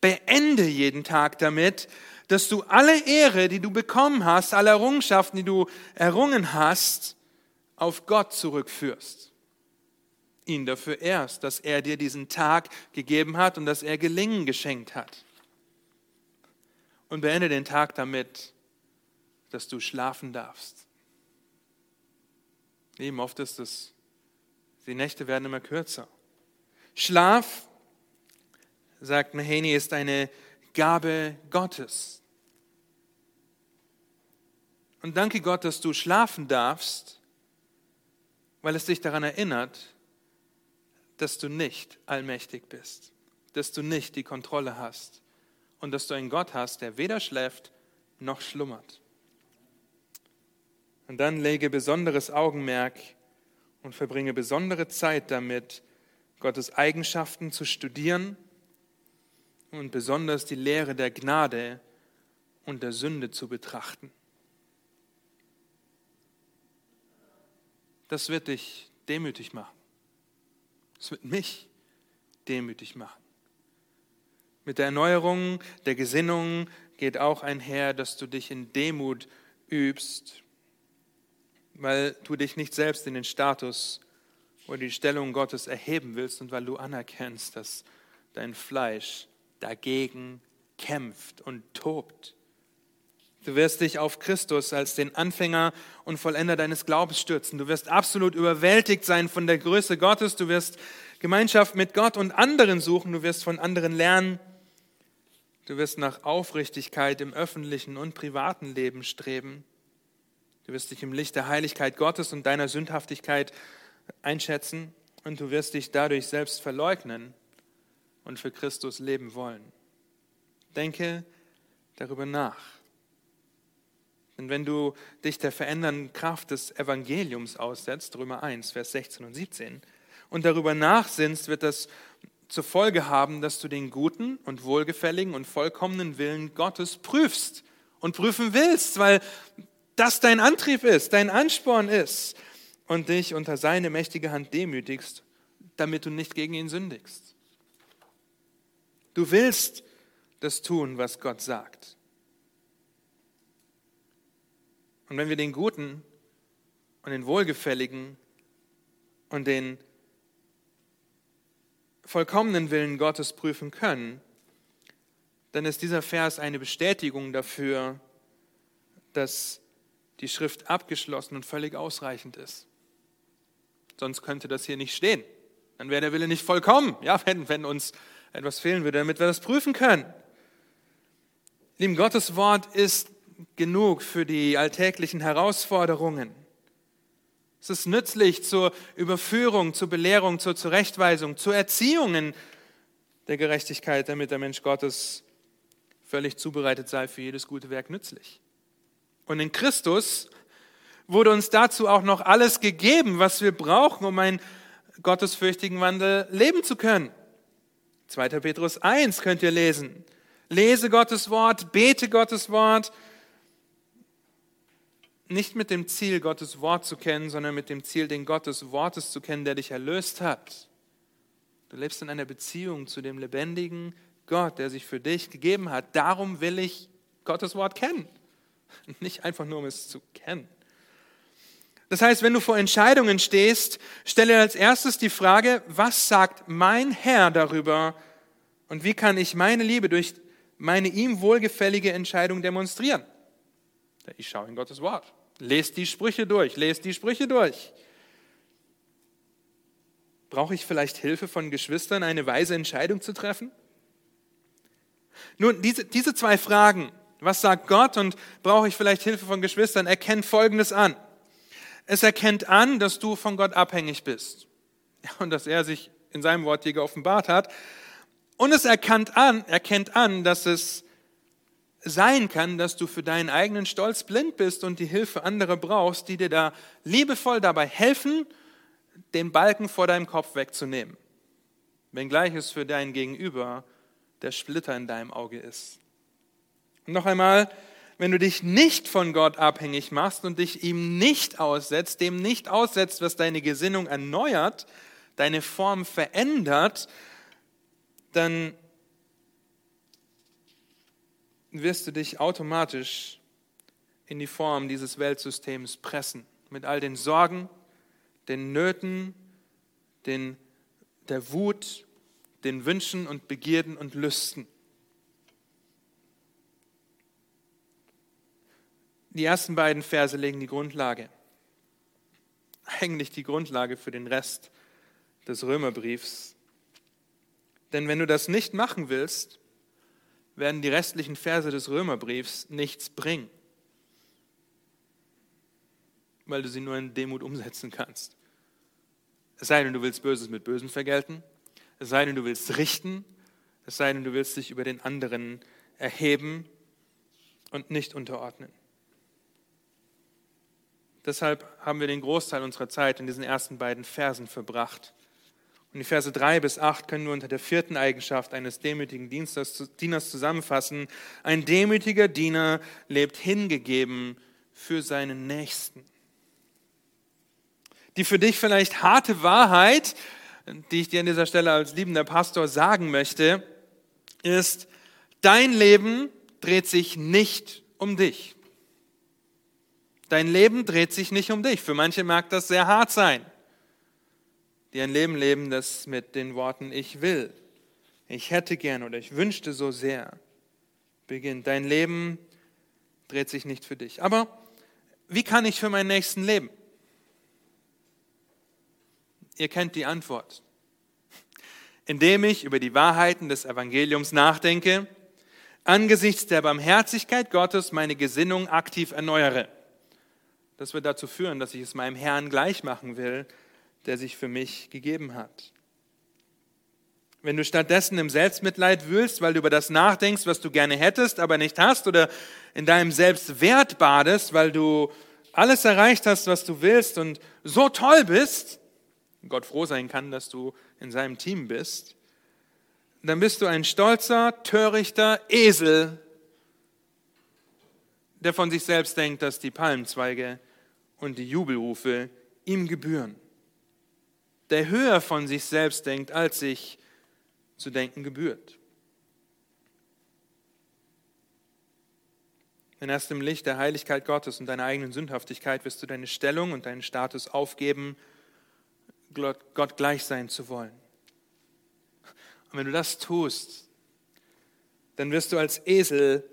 Beende jeden Tag damit, dass du alle Ehre, die du bekommen hast, alle Errungenschaften, die du errungen hast, auf Gott zurückführst ihn dafür ehrst, dass er dir diesen Tag gegeben hat und dass er Gelingen geschenkt hat. Und beende den Tag damit, dass du schlafen darfst. Eben oft ist es, die Nächte werden immer kürzer. Schlaf, sagt Mahaney, ist eine Gabe Gottes. Und danke Gott, dass du schlafen darfst, weil es dich daran erinnert, dass du nicht allmächtig bist, dass du nicht die Kontrolle hast und dass du einen Gott hast, der weder schläft noch schlummert. Und dann lege besonderes Augenmerk und verbringe besondere Zeit damit, Gottes Eigenschaften zu studieren und besonders die Lehre der Gnade und der Sünde zu betrachten. Das wird dich demütig machen. Es wird mich demütig machen. Mit der Erneuerung der Gesinnung geht auch einher, dass du dich in Demut übst, weil du dich nicht selbst in den Status oder die Stellung Gottes erheben willst und weil du anerkennst, dass dein Fleisch dagegen kämpft und tobt. Du wirst dich auf Christus als den Anfänger und Vollender deines Glaubens stürzen. Du wirst absolut überwältigt sein von der Größe Gottes. Du wirst Gemeinschaft mit Gott und anderen suchen. Du wirst von anderen lernen. Du wirst nach Aufrichtigkeit im öffentlichen und privaten Leben streben. Du wirst dich im Licht der Heiligkeit Gottes und deiner Sündhaftigkeit einschätzen und du wirst dich dadurch selbst verleugnen und für Christus leben wollen. Denke darüber nach. Denn wenn du dich der verändernden Kraft des Evangeliums aussetzt, Römer 1, Vers 16 und 17, und darüber nachsinnst, wird das zur Folge haben, dass du den guten und wohlgefälligen und vollkommenen Willen Gottes prüfst und prüfen willst, weil das dein Antrieb ist, dein Ansporn ist und dich unter seine mächtige Hand demütigst, damit du nicht gegen ihn sündigst. Du willst das tun, was Gott sagt. Und wenn wir den guten und den wohlgefälligen und den vollkommenen Willen Gottes prüfen können, dann ist dieser Vers eine Bestätigung dafür, dass die Schrift abgeschlossen und völlig ausreichend ist. Sonst könnte das hier nicht stehen. Dann wäre der Wille nicht vollkommen, ja, wenn, wenn uns etwas fehlen würde, damit wir das prüfen können. Lieben, Gottes Wort ist genug für die alltäglichen Herausforderungen. Es ist nützlich zur Überführung, zur Belehrung, zur Zurechtweisung, zur Erziehung in der Gerechtigkeit, damit der Mensch Gottes völlig zubereitet sei für jedes gute Werk nützlich. Und in Christus wurde uns dazu auch noch alles gegeben, was wir brauchen, um einen gottesfürchtigen Wandel leben zu können. 2. Petrus 1 könnt ihr lesen. Lese Gottes Wort, bete Gottes Wort. Nicht mit dem Ziel, Gottes Wort zu kennen, sondern mit dem Ziel, den Gottes Wortes zu kennen, der dich erlöst hat. Du lebst in einer Beziehung zu dem lebendigen Gott, der sich für dich gegeben hat. Darum will ich Gottes Wort kennen. <laughs> Nicht einfach nur, um es zu kennen. Das heißt, wenn du vor Entscheidungen stehst, stelle als erstes die Frage, was sagt mein Herr darüber und wie kann ich meine Liebe durch meine ihm wohlgefällige Entscheidung demonstrieren? Ich schaue in Gottes Wort. Lest die Sprüche durch, lest die Sprüche durch. Brauche ich vielleicht Hilfe von Geschwistern, eine weise Entscheidung zu treffen? Nun, diese, diese zwei Fragen, was sagt Gott und brauche ich vielleicht Hilfe von Geschwistern, erkennen Folgendes an. Es erkennt an, dass du von Gott abhängig bist und dass er sich in seinem Wort dir geoffenbart hat. Und es erkennt an, erkennt an, dass es sein kann, dass du für deinen eigenen Stolz blind bist und die Hilfe anderer brauchst, die dir da liebevoll dabei helfen, den Balken vor deinem Kopf wegzunehmen. Wenngleich es für dein Gegenüber der Splitter in deinem Auge ist. Noch einmal, wenn du dich nicht von Gott abhängig machst und dich ihm nicht aussetzt, dem nicht aussetzt, was deine Gesinnung erneuert, deine Form verändert, dann wirst du dich automatisch in die Form dieses Weltsystems pressen, mit all den Sorgen, den Nöten, den, der Wut, den Wünschen und Begierden und Lüsten. Die ersten beiden Verse legen die Grundlage, eigentlich die Grundlage für den Rest des Römerbriefs. Denn wenn du das nicht machen willst, werden die restlichen Verse des Römerbriefs nichts bringen, weil du sie nur in Demut umsetzen kannst. Es sei denn, du willst Böses mit Bösen vergelten, es sei denn, du willst richten, es sei denn, du willst dich über den anderen erheben und nicht unterordnen. Deshalb haben wir den Großteil unserer Zeit in diesen ersten beiden Versen verbracht. Und die Verse 3 bis 8 können wir unter der vierten Eigenschaft eines demütigen Dieners zusammenfassen. Ein demütiger Diener lebt hingegeben für seinen Nächsten. Die für dich vielleicht harte Wahrheit, die ich dir an dieser Stelle als liebender Pastor sagen möchte, ist, dein Leben dreht sich nicht um dich. Dein Leben dreht sich nicht um dich. Für manche mag das sehr hart sein die ein Leben leben, das mit den Worten ich will, ich hätte gern oder ich wünschte so sehr beginnt. Dein Leben dreht sich nicht für dich. Aber wie kann ich für meinen Nächsten leben? Ihr kennt die Antwort. Indem ich über die Wahrheiten des Evangeliums nachdenke, angesichts der Barmherzigkeit Gottes meine Gesinnung aktiv erneuere. Das wird dazu führen, dass ich es meinem Herrn gleich machen will, der sich für mich gegeben hat. Wenn du stattdessen im Selbstmitleid wühlst, weil du über das nachdenkst, was du gerne hättest, aber nicht hast, oder in deinem Selbstwert badest, weil du alles erreicht hast, was du willst und so toll bist, Gott froh sein kann, dass du in seinem Team bist, dann bist du ein stolzer, törichter Esel, der von sich selbst denkt, dass die Palmzweige und die Jubelrufe ihm gebühren der höher von sich selbst denkt, als sich zu denken gebührt. Denn erst im Licht der Heiligkeit Gottes und deiner eigenen Sündhaftigkeit wirst du deine Stellung und deinen Status aufgeben, Gott gleich sein zu wollen. Und wenn du das tust, dann wirst du als Esel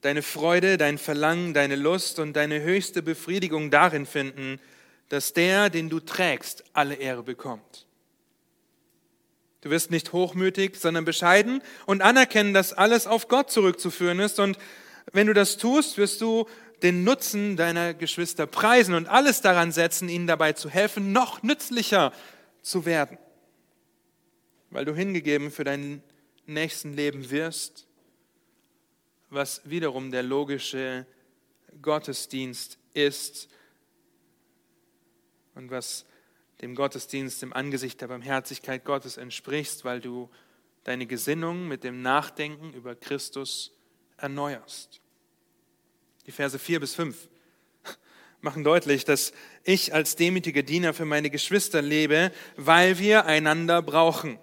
deine Freude, dein Verlangen, deine Lust und deine höchste Befriedigung darin finden, dass der, den du trägst, alle Ehre bekommt. Du wirst nicht hochmütig, sondern bescheiden und anerkennen, dass alles auf Gott zurückzuführen ist. Und wenn du das tust, wirst du den Nutzen deiner Geschwister preisen und alles daran setzen, ihnen dabei zu helfen, noch nützlicher zu werden. Weil du hingegeben für deinen nächsten Leben wirst, was wiederum der logische Gottesdienst ist und was dem Gottesdienst im Angesicht der Barmherzigkeit Gottes entsprichst, weil du deine Gesinnung mit dem Nachdenken über Christus erneuerst. Die Verse 4 bis 5 <laughs> machen deutlich, dass ich als demütiger Diener für meine Geschwister lebe, weil wir einander brauchen.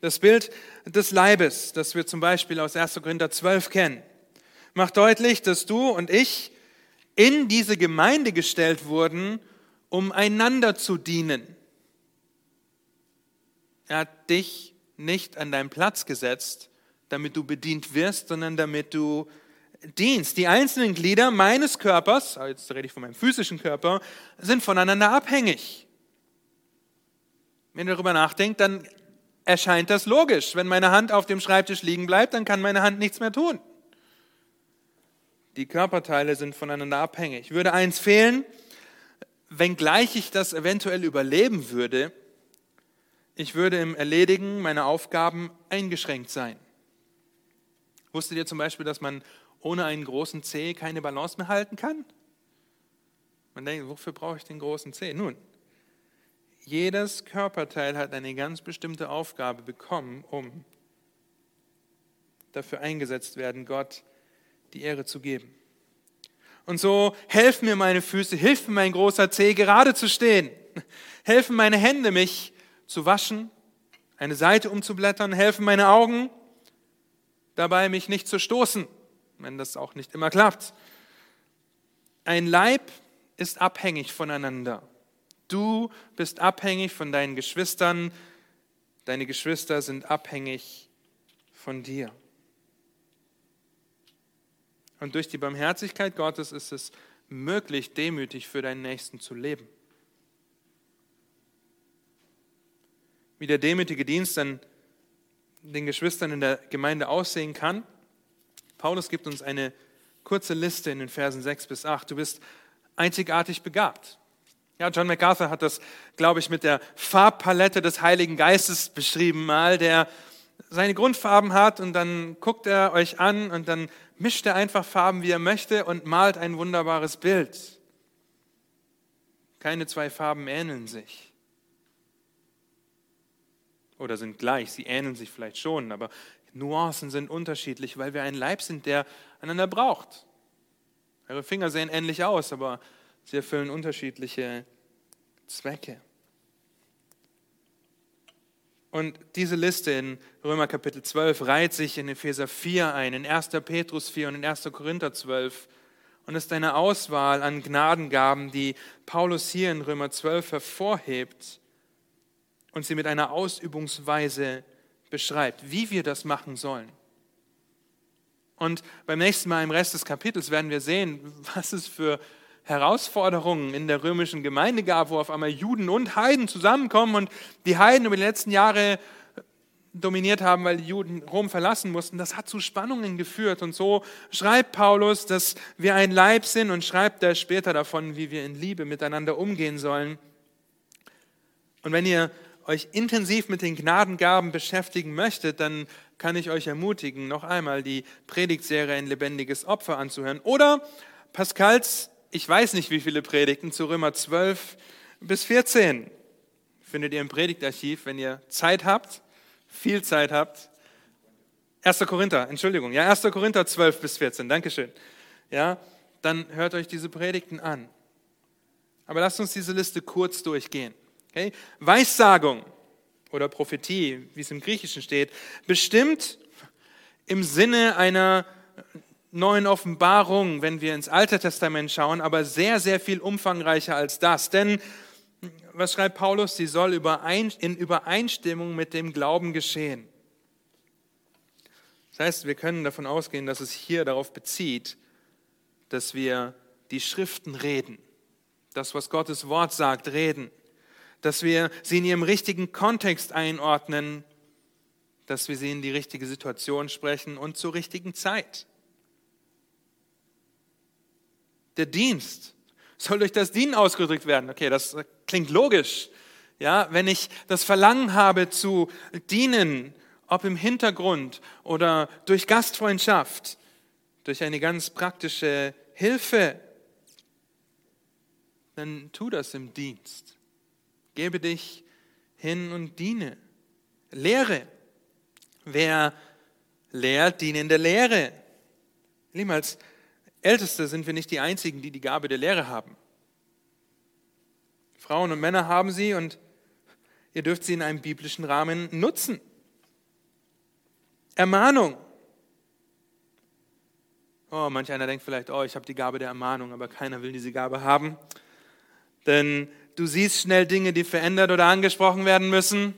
Das Bild des Leibes, das wir zum Beispiel aus 1. Korinther 12 kennen, macht deutlich, dass du und ich in diese Gemeinde gestellt wurden, um einander zu dienen. Er hat dich nicht an deinen Platz gesetzt, damit du bedient wirst, sondern damit du dienst. Die einzelnen Glieder meines Körpers, jetzt rede ich von meinem physischen Körper, sind voneinander abhängig. Wenn ihr darüber nachdenkt, dann erscheint das logisch. Wenn meine Hand auf dem Schreibtisch liegen bleibt, dann kann meine Hand nichts mehr tun. Die Körperteile sind voneinander abhängig. Würde eins fehlen, wenngleich ich das eventuell überleben würde, ich würde im Erledigen meiner Aufgaben eingeschränkt sein. Wusstet ihr zum Beispiel, dass man ohne einen großen Zeh keine Balance mehr halten kann? Man denkt, wofür brauche ich den großen Zeh? Nun, jedes Körperteil hat eine ganz bestimmte Aufgabe bekommen, um dafür eingesetzt werden, Gott die Ehre zu geben. Und so helfen mir meine Füße, hilft mir mein großer Zeh, gerade zu stehen. Helfen meine Hände, mich zu waschen, eine Seite umzublättern, helfen meine Augen, dabei mich nicht zu stoßen, wenn das auch nicht immer klappt. Ein Leib ist abhängig voneinander. Du bist abhängig von deinen Geschwistern, deine Geschwister sind abhängig von dir. Und durch die Barmherzigkeit Gottes ist es möglich, demütig für deinen Nächsten zu leben. Wie der demütige Dienst an den Geschwistern in der Gemeinde aussehen kann. Paulus gibt uns eine kurze Liste in den Versen 6 bis 8. Du bist einzigartig begabt. Ja, John MacArthur hat das, glaube ich, mit der Farbpalette des Heiligen Geistes beschrieben, mal, der seine Grundfarben hat und dann guckt er euch an und dann mischt er einfach Farben, wie er möchte und malt ein wunderbares Bild. Keine zwei Farben ähneln sich. Oder sind gleich, sie ähneln sich vielleicht schon, aber Nuancen sind unterschiedlich, weil wir ein Leib sind, der einander braucht. Eure Finger sehen ähnlich aus, aber Sie erfüllen unterschiedliche Zwecke. Und diese Liste in Römer Kapitel 12 reiht sich in Epheser 4 ein, in 1. Petrus 4 und in 1. Korinther 12 und ist eine Auswahl an Gnadengaben, die Paulus hier in Römer 12 hervorhebt und sie mit einer Ausübungsweise beschreibt, wie wir das machen sollen. Und beim nächsten Mal im Rest des Kapitels werden wir sehen, <laughs> was es für Herausforderungen in der römischen Gemeinde gab, wo auf einmal Juden und Heiden zusammenkommen und die Heiden über die letzten Jahre dominiert haben, weil die Juden Rom verlassen mussten, das hat zu Spannungen geführt. Und so schreibt Paulus, dass wir ein Leib sind und schreibt er später davon, wie wir in Liebe miteinander umgehen sollen. Und wenn ihr euch intensiv mit den Gnadengaben beschäftigen möchtet, dann kann ich euch ermutigen, noch einmal die Predigtserie Ein lebendiges Opfer anzuhören oder Pascals ich weiß nicht, wie viele Predigten zu Römer 12 bis 14. Findet ihr im Predigtarchiv, wenn ihr Zeit habt, viel Zeit habt. 1. Korinther, Entschuldigung, ja, 1. Korinther 12 bis 14, Dankeschön. Ja, dann hört euch diese Predigten an. Aber lasst uns diese Liste kurz durchgehen. Okay? Weissagung oder Prophetie, wie es im Griechischen steht, bestimmt im Sinne einer neuen Offenbarung, wenn wir ins Alte Testament schauen, aber sehr, sehr viel umfangreicher als das. Denn was schreibt Paulus? Sie soll in Übereinstimmung mit dem Glauben geschehen. Das heißt, wir können davon ausgehen, dass es hier darauf bezieht, dass wir die Schriften reden, das, was Gottes Wort sagt, reden, dass wir sie in ihrem richtigen Kontext einordnen, dass wir sie in die richtige Situation sprechen und zur richtigen Zeit. Der Dienst soll durch das Dienen ausgedrückt werden. Okay, das klingt logisch. Ja, wenn ich das Verlangen habe zu dienen, ob im Hintergrund oder durch Gastfreundschaft, durch eine ganz praktische Hilfe, dann tu das im Dienst. Gebe dich hin und diene. Lehre. Wer lehrt, dient in der Lehre. Lieben, als Älteste sind wir nicht die Einzigen, die die Gabe der Lehre haben. Frauen und Männer haben sie und ihr dürft sie in einem biblischen Rahmen nutzen. Ermahnung. Oh, manch einer denkt vielleicht, oh, ich habe die Gabe der Ermahnung, aber keiner will diese Gabe haben. Denn du siehst schnell Dinge, die verändert oder angesprochen werden müssen.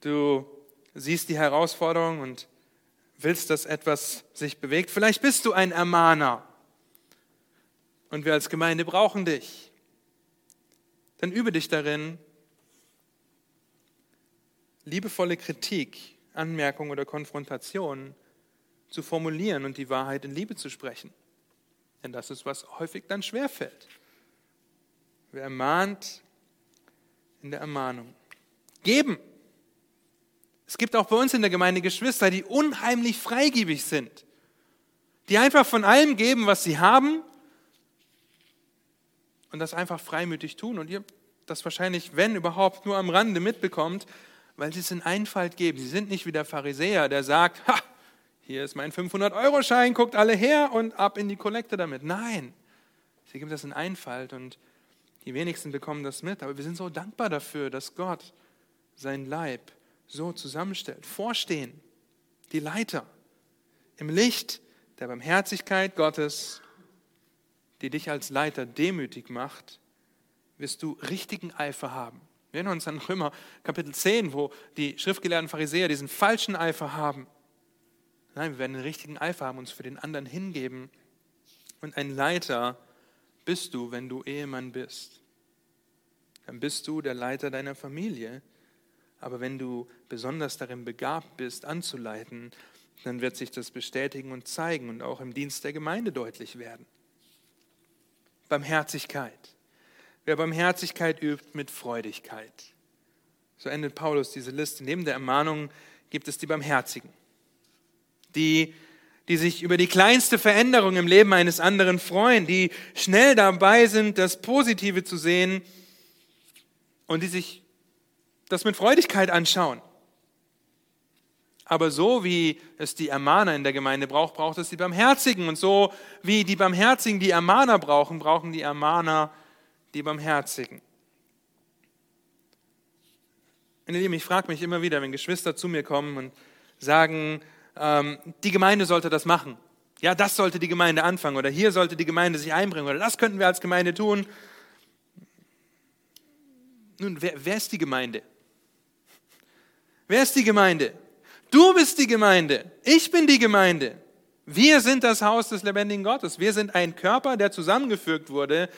Du siehst die Herausforderung und willst, dass etwas sich bewegt. Vielleicht bist du ein Ermahner und wir als Gemeinde brauchen dich. Dann übe dich darin, liebevolle Kritik, Anmerkung oder Konfrontation zu formulieren und die Wahrheit in Liebe zu sprechen. Denn das ist, was häufig dann schwerfällt. Wer ermahnt in der Ermahnung. Geben. Es gibt auch bei uns in der Gemeinde Geschwister, die unheimlich freigebig sind, die einfach von allem geben, was sie haben und das einfach freimütig tun. Und ihr das wahrscheinlich, wenn überhaupt, nur am Rande mitbekommt, weil sie es in Einfalt geben. Sie sind nicht wie der Pharisäer, der sagt, ha, hier ist mein 500-Euro-Schein, guckt alle her und ab in die Kollekte damit. Nein, sie geben das in Einfalt und die wenigsten bekommen das mit. Aber wir sind so dankbar dafür, dass Gott sein Leib so zusammenstellt. Vorstehen, die Leiter im Licht der Barmherzigkeit Gottes, die dich als Leiter demütig macht, wirst du richtigen Eifer haben. Wir erinnern uns an Römer Kapitel 10, wo die schriftgelehrten Pharisäer diesen falschen Eifer haben. Nein, wir werden den richtigen Eifer haben, uns für den anderen hingeben. Und ein Leiter bist du, wenn du Ehemann bist. Dann bist du der Leiter deiner Familie. Aber wenn du besonders darin begabt bist, anzuleiten, dann wird sich das bestätigen und zeigen und auch im Dienst der Gemeinde deutlich werden. Barmherzigkeit. Wer Barmherzigkeit übt mit Freudigkeit. So endet Paulus diese Liste. Neben der Ermahnung gibt es die Barmherzigen, die, die sich über die kleinste Veränderung im Leben eines anderen freuen, die schnell dabei sind, das Positive zu sehen und die sich das mit Freudigkeit anschauen. Aber so wie es die Ermahner in der Gemeinde braucht, braucht es die Barmherzigen. Und so wie die Barmherzigen die Ermahner brauchen, brauchen die Ermahner die Barmherzigen. Meine Lieben, ich frage mich immer wieder, wenn Geschwister zu mir kommen und sagen, ähm, die Gemeinde sollte das machen. Ja, das sollte die Gemeinde anfangen oder hier sollte die Gemeinde sich einbringen oder das könnten wir als Gemeinde tun. Nun, wer, wer ist die Gemeinde? Wer ist die Gemeinde? Du bist die Gemeinde. Ich bin die Gemeinde. Wir sind das Haus des lebendigen Gottes. Wir sind ein Körper, der zusammengefügt wurde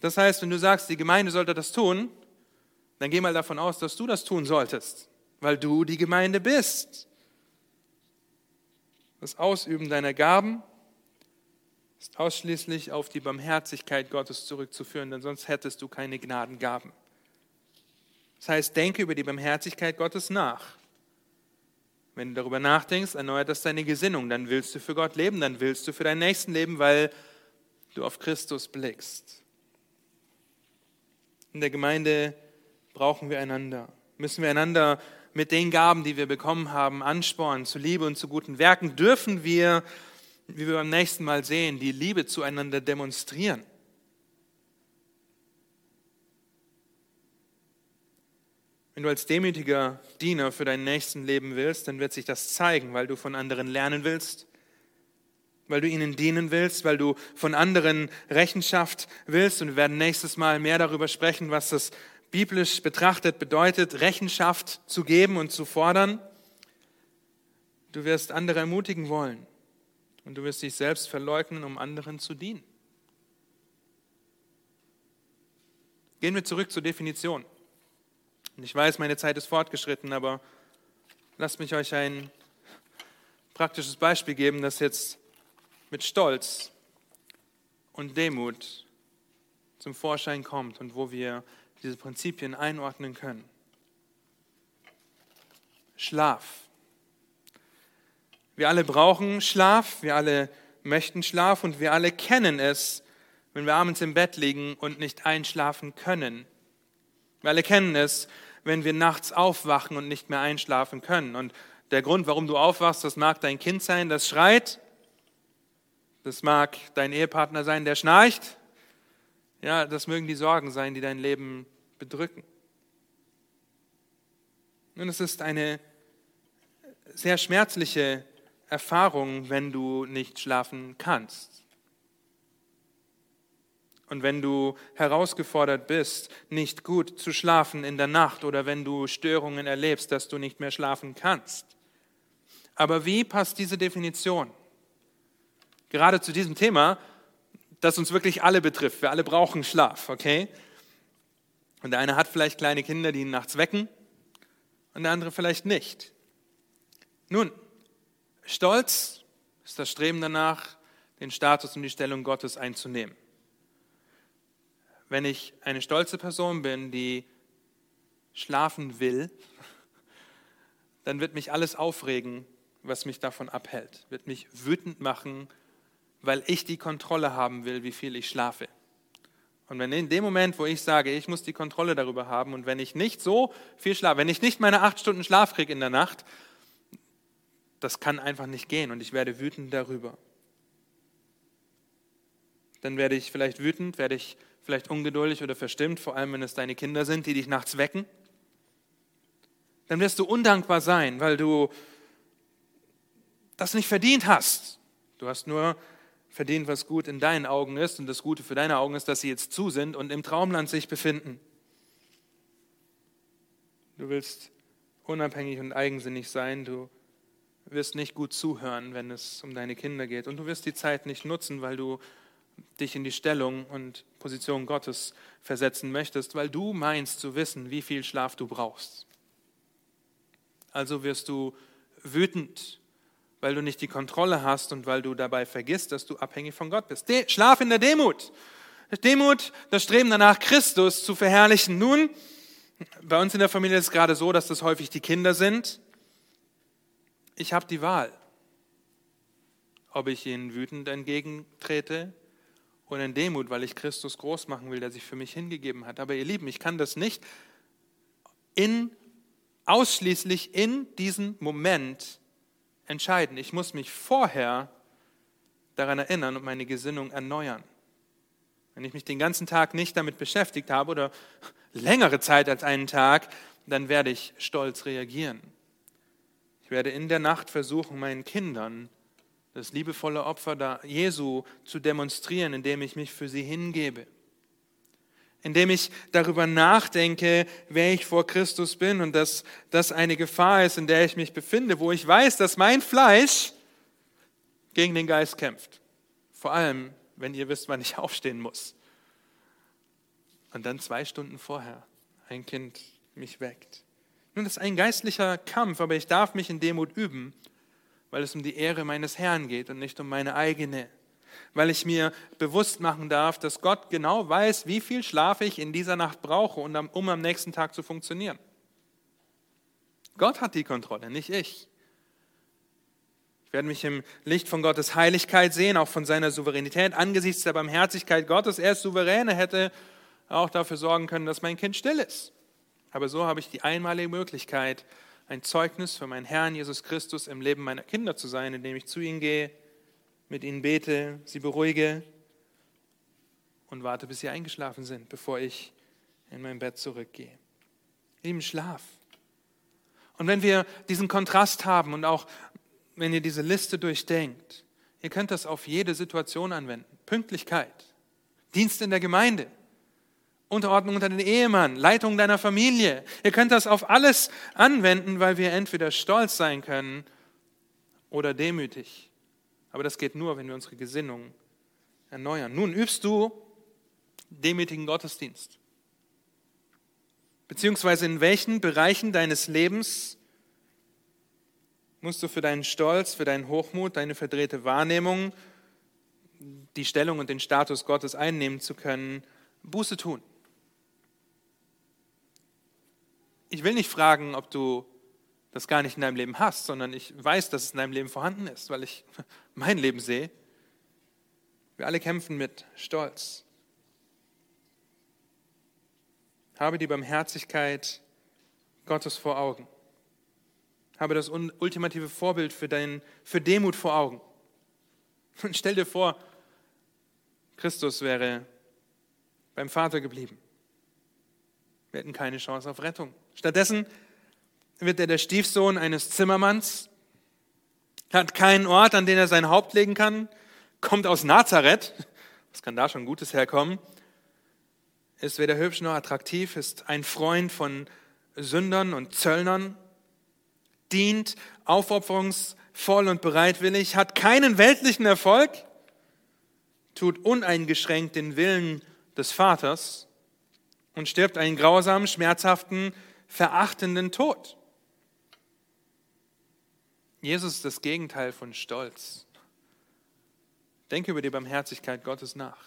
das heißt, wenn du sagst, die Gemeinde sollte das tun, dann geh mal davon aus, dass du das tun solltest, weil du die Gemeinde bist. Das Ausüben deiner Gaben ist ausschließlich auf die Barmherzigkeit Gottes zurückzuführen, denn sonst hättest du keine Gnadengaben. Das heißt, denke über die Barmherzigkeit Gottes nach. Wenn du darüber nachdenkst, erneuert das deine Gesinnung. Dann willst du für Gott leben, dann willst du für deinen Nächsten leben, weil du auf Christus blickst. In der Gemeinde brauchen wir einander. Müssen wir einander mit den Gaben, die wir bekommen haben, anspornen zu Liebe und zu guten Werken, dürfen wir, wie wir beim nächsten Mal sehen, die Liebe zueinander demonstrieren. Wenn du als demütiger Diener für deinen Nächsten leben willst, dann wird sich das zeigen, weil du von anderen lernen willst, weil du ihnen dienen willst, weil du von anderen Rechenschaft willst. Und wir werden nächstes Mal mehr darüber sprechen, was das biblisch betrachtet bedeutet, Rechenschaft zu geben und zu fordern. Du wirst andere ermutigen wollen und du wirst dich selbst verleugnen, um anderen zu dienen. Gehen wir zurück zur Definition. Und ich weiß, meine Zeit ist fortgeschritten, aber lasst mich euch ein praktisches Beispiel geben, das jetzt mit Stolz und Demut zum Vorschein kommt und wo wir diese Prinzipien einordnen können. Schlaf. Wir alle brauchen Schlaf, wir alle möchten Schlaf und wir alle kennen es, wenn wir abends im Bett liegen und nicht einschlafen können. Wir alle kennen es, wenn wir nachts aufwachen und nicht mehr einschlafen können. Und der Grund, warum du aufwachst, das mag dein Kind sein, das schreit. Das mag dein Ehepartner sein, der schnarcht. Ja, das mögen die Sorgen sein, die dein Leben bedrücken. Und es ist eine sehr schmerzliche Erfahrung, wenn du nicht schlafen kannst. Und wenn du herausgefordert bist, nicht gut zu schlafen in der Nacht oder wenn du Störungen erlebst, dass du nicht mehr schlafen kannst. Aber wie passt diese Definition? Gerade zu diesem Thema, das uns wirklich alle betrifft. Wir alle brauchen Schlaf, okay? Und der eine hat vielleicht kleine Kinder, die ihn nachts wecken und der andere vielleicht nicht. Nun, Stolz ist das Streben danach, den Status und die Stellung Gottes einzunehmen. Wenn ich eine stolze Person bin, die schlafen will, dann wird mich alles aufregen, was mich davon abhält, wird mich wütend machen, weil ich die Kontrolle haben will, wie viel ich schlafe. Und wenn in dem Moment, wo ich sage, ich muss die Kontrolle darüber haben und wenn ich nicht so viel schlafe, wenn ich nicht meine acht Stunden Schlaf kriege in der Nacht, das kann einfach nicht gehen und ich werde wütend darüber. Dann werde ich vielleicht wütend, werde ich vielleicht ungeduldig oder verstimmt, vor allem wenn es deine Kinder sind, die dich nachts wecken. Dann wirst du undankbar sein, weil du das nicht verdient hast. Du hast nur verdient, was gut in deinen Augen ist. Und das Gute für deine Augen ist, dass sie jetzt zu sind und im Traumland sich befinden. Du willst unabhängig und eigensinnig sein. Du wirst nicht gut zuhören, wenn es um deine Kinder geht. Und du wirst die Zeit nicht nutzen, weil du dich in die Stellung und Position Gottes versetzen möchtest, weil du meinst zu wissen, wie viel Schlaf du brauchst. Also wirst du wütend weil du nicht die Kontrolle hast und weil du dabei vergisst, dass du abhängig von Gott bist. De Schlaf in der Demut. Demut, das Streben danach, Christus zu verherrlichen. Nun, bei uns in der Familie ist es gerade so, dass das häufig die Kinder sind. Ich habe die Wahl, ob ich ihnen wütend entgegentrete oder in Demut, weil ich Christus groß machen will, der sich für mich hingegeben hat. Aber ihr Lieben, ich kann das nicht in, ausschließlich in diesem Moment entscheiden. Ich muss mich vorher daran erinnern und meine Gesinnung erneuern. Wenn ich mich den ganzen Tag nicht damit beschäftigt habe oder längere Zeit als einen Tag, dann werde ich stolz reagieren. Ich werde in der Nacht versuchen, meinen Kindern das liebevolle Opfer Jesu zu demonstrieren, indem ich mich für sie hingebe indem ich darüber nachdenke, wer ich vor Christus bin und dass das eine Gefahr ist, in der ich mich befinde, wo ich weiß, dass mein Fleisch gegen den Geist kämpft. Vor allem, wenn ihr wisst, wann ich <laughs> aufstehen muss. Und dann zwei Stunden vorher ein Kind mich weckt. Nun, das ist ein geistlicher Kampf, aber ich darf mich in Demut üben, weil es um die Ehre meines Herrn geht und nicht um meine eigene weil ich mir bewusst machen darf, dass Gott genau weiß, wie viel Schlaf ich in dieser Nacht brauche, um am nächsten Tag zu funktionieren. Gott hat die Kontrolle, nicht ich. Ich werde mich im Licht von Gottes Heiligkeit sehen, auch von seiner Souveränität, angesichts der Barmherzigkeit Gottes. Er ist souverän, er hätte auch dafür sorgen können, dass mein Kind still ist. Aber so habe ich die einmalige Möglichkeit, ein Zeugnis für meinen Herrn Jesus Christus im Leben meiner Kinder zu sein, indem ich zu ihnen gehe, mit ihnen bete, sie beruhige und warte, bis sie eingeschlafen sind, bevor ich in mein Bett zurückgehe. Im Schlaf. Und wenn wir diesen Kontrast haben und auch wenn ihr diese Liste durchdenkt, ihr könnt das auf jede Situation anwenden. Pünktlichkeit, Dienst in der Gemeinde, Unterordnung unter den Ehemann, Leitung deiner Familie. Ihr könnt das auf alles anwenden, weil wir entweder stolz sein können oder demütig. Aber das geht nur, wenn wir unsere Gesinnung erneuern. Nun übst du demütigen Gottesdienst. Beziehungsweise in welchen Bereichen deines Lebens musst du für deinen Stolz, für deinen Hochmut, deine verdrehte Wahrnehmung, die Stellung und den Status Gottes einnehmen zu können, Buße tun. Ich will nicht fragen, ob du das gar nicht in deinem Leben hast, sondern ich weiß, dass es in deinem Leben vorhanden ist, weil ich <laughs> mein Leben sehe. Wir alle kämpfen mit Stolz. Habe die Barmherzigkeit Gottes vor Augen. habe das ultimative Vorbild für, dein, für Demut vor Augen. Und stell dir vor, Christus wäre beim Vater geblieben. Wir hätten keine Chance auf Rettung. Stattdessen wird er der Stiefsohn eines Zimmermanns, hat keinen Ort, an den er sein Haupt legen kann, kommt aus Nazareth, was kann da schon Gutes herkommen, ist weder hübsch noch attraktiv, ist ein Freund von Sündern und Zöllnern, dient aufopferungsvoll und bereitwillig, hat keinen weltlichen Erfolg, tut uneingeschränkt den Willen des Vaters und stirbt einen grausamen, schmerzhaften, verachtenden Tod. Jesus ist das Gegenteil von Stolz. Denke über die Barmherzigkeit Gottes nach.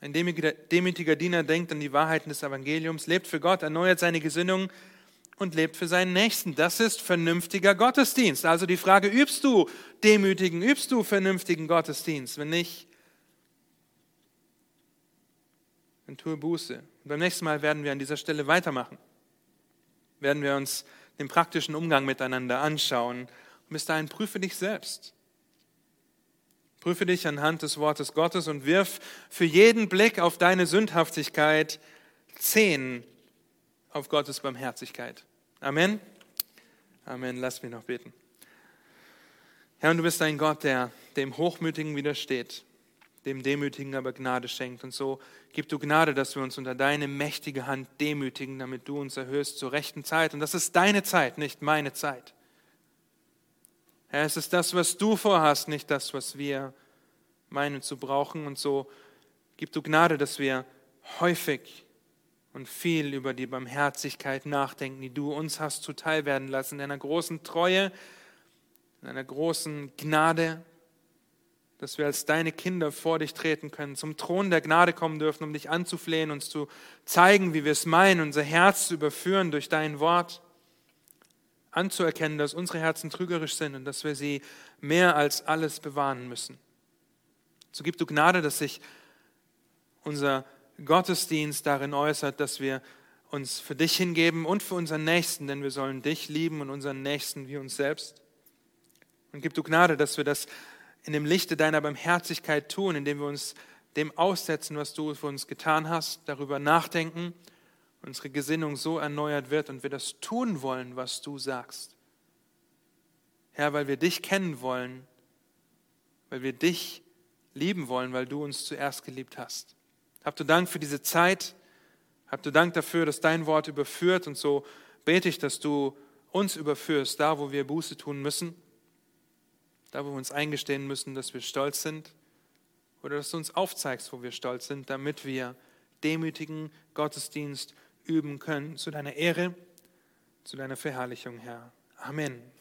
Ein demütiger Diener denkt an die Wahrheiten des Evangeliums, lebt für Gott, erneuert seine Gesinnung und lebt für seinen Nächsten. Das ist vernünftiger Gottesdienst. Also die Frage, übst du demütigen, übst du vernünftigen Gottesdienst? Wenn nicht, dann tue Buße. Und beim nächsten Mal werden wir an dieser Stelle weitermachen. Werden wir uns den praktischen Umgang miteinander anschauen. Und bis dahin prüfe dich selbst. Prüfe dich anhand des Wortes Gottes und wirf für jeden Blick auf deine Sündhaftigkeit zehn auf Gottes Barmherzigkeit. Amen. Amen. Lass mich noch beten. Herr, und du bist ein Gott, der dem Hochmütigen widersteht, dem Demütigen aber Gnade schenkt. Und so gib du Gnade, dass wir uns unter deine mächtige Hand demütigen, damit du uns erhöhst zur rechten Zeit. Und das ist deine Zeit, nicht meine Zeit. Herr, es ist das, was du vorhast, nicht das, was wir meinen zu brauchen. Und so gib du Gnade, dass wir häufig und viel über die Barmherzigkeit nachdenken, die du uns hast zuteil werden lassen, in einer großen Treue, in einer großen Gnade, dass wir als deine Kinder vor dich treten können, zum Thron der Gnade kommen dürfen, um dich anzuflehen, uns zu zeigen, wie wir es meinen, unser Herz zu überführen durch dein Wort, anzuerkennen, dass unsere Herzen trügerisch sind und dass wir sie mehr als alles bewahren müssen. So gib du Gnade, dass sich unser Gottesdienst darin äußert, dass wir uns für dich hingeben und für unseren Nächsten, denn wir sollen dich lieben und unseren Nächsten wie uns selbst. Und gib du Gnade, dass wir das in dem Lichte deiner Barmherzigkeit tun, indem wir uns dem aussetzen, was du für uns getan hast, darüber nachdenken, unsere Gesinnung so erneuert wird und wir das tun wollen, was du sagst. Herr, weil wir dich kennen wollen, weil wir dich lieben wollen, weil du uns zuerst geliebt hast. Habt du Dank für diese Zeit. Habt du Dank dafür, dass dein Wort überführt und so bete ich, dass du uns überführst, da wo wir Buße tun müssen da wo wir uns eingestehen müssen, dass wir stolz sind, oder dass du uns aufzeigst, wo wir stolz sind, damit wir demütigen Gottesdienst üben können, zu deiner Ehre, zu deiner Verherrlichung, Herr. Amen.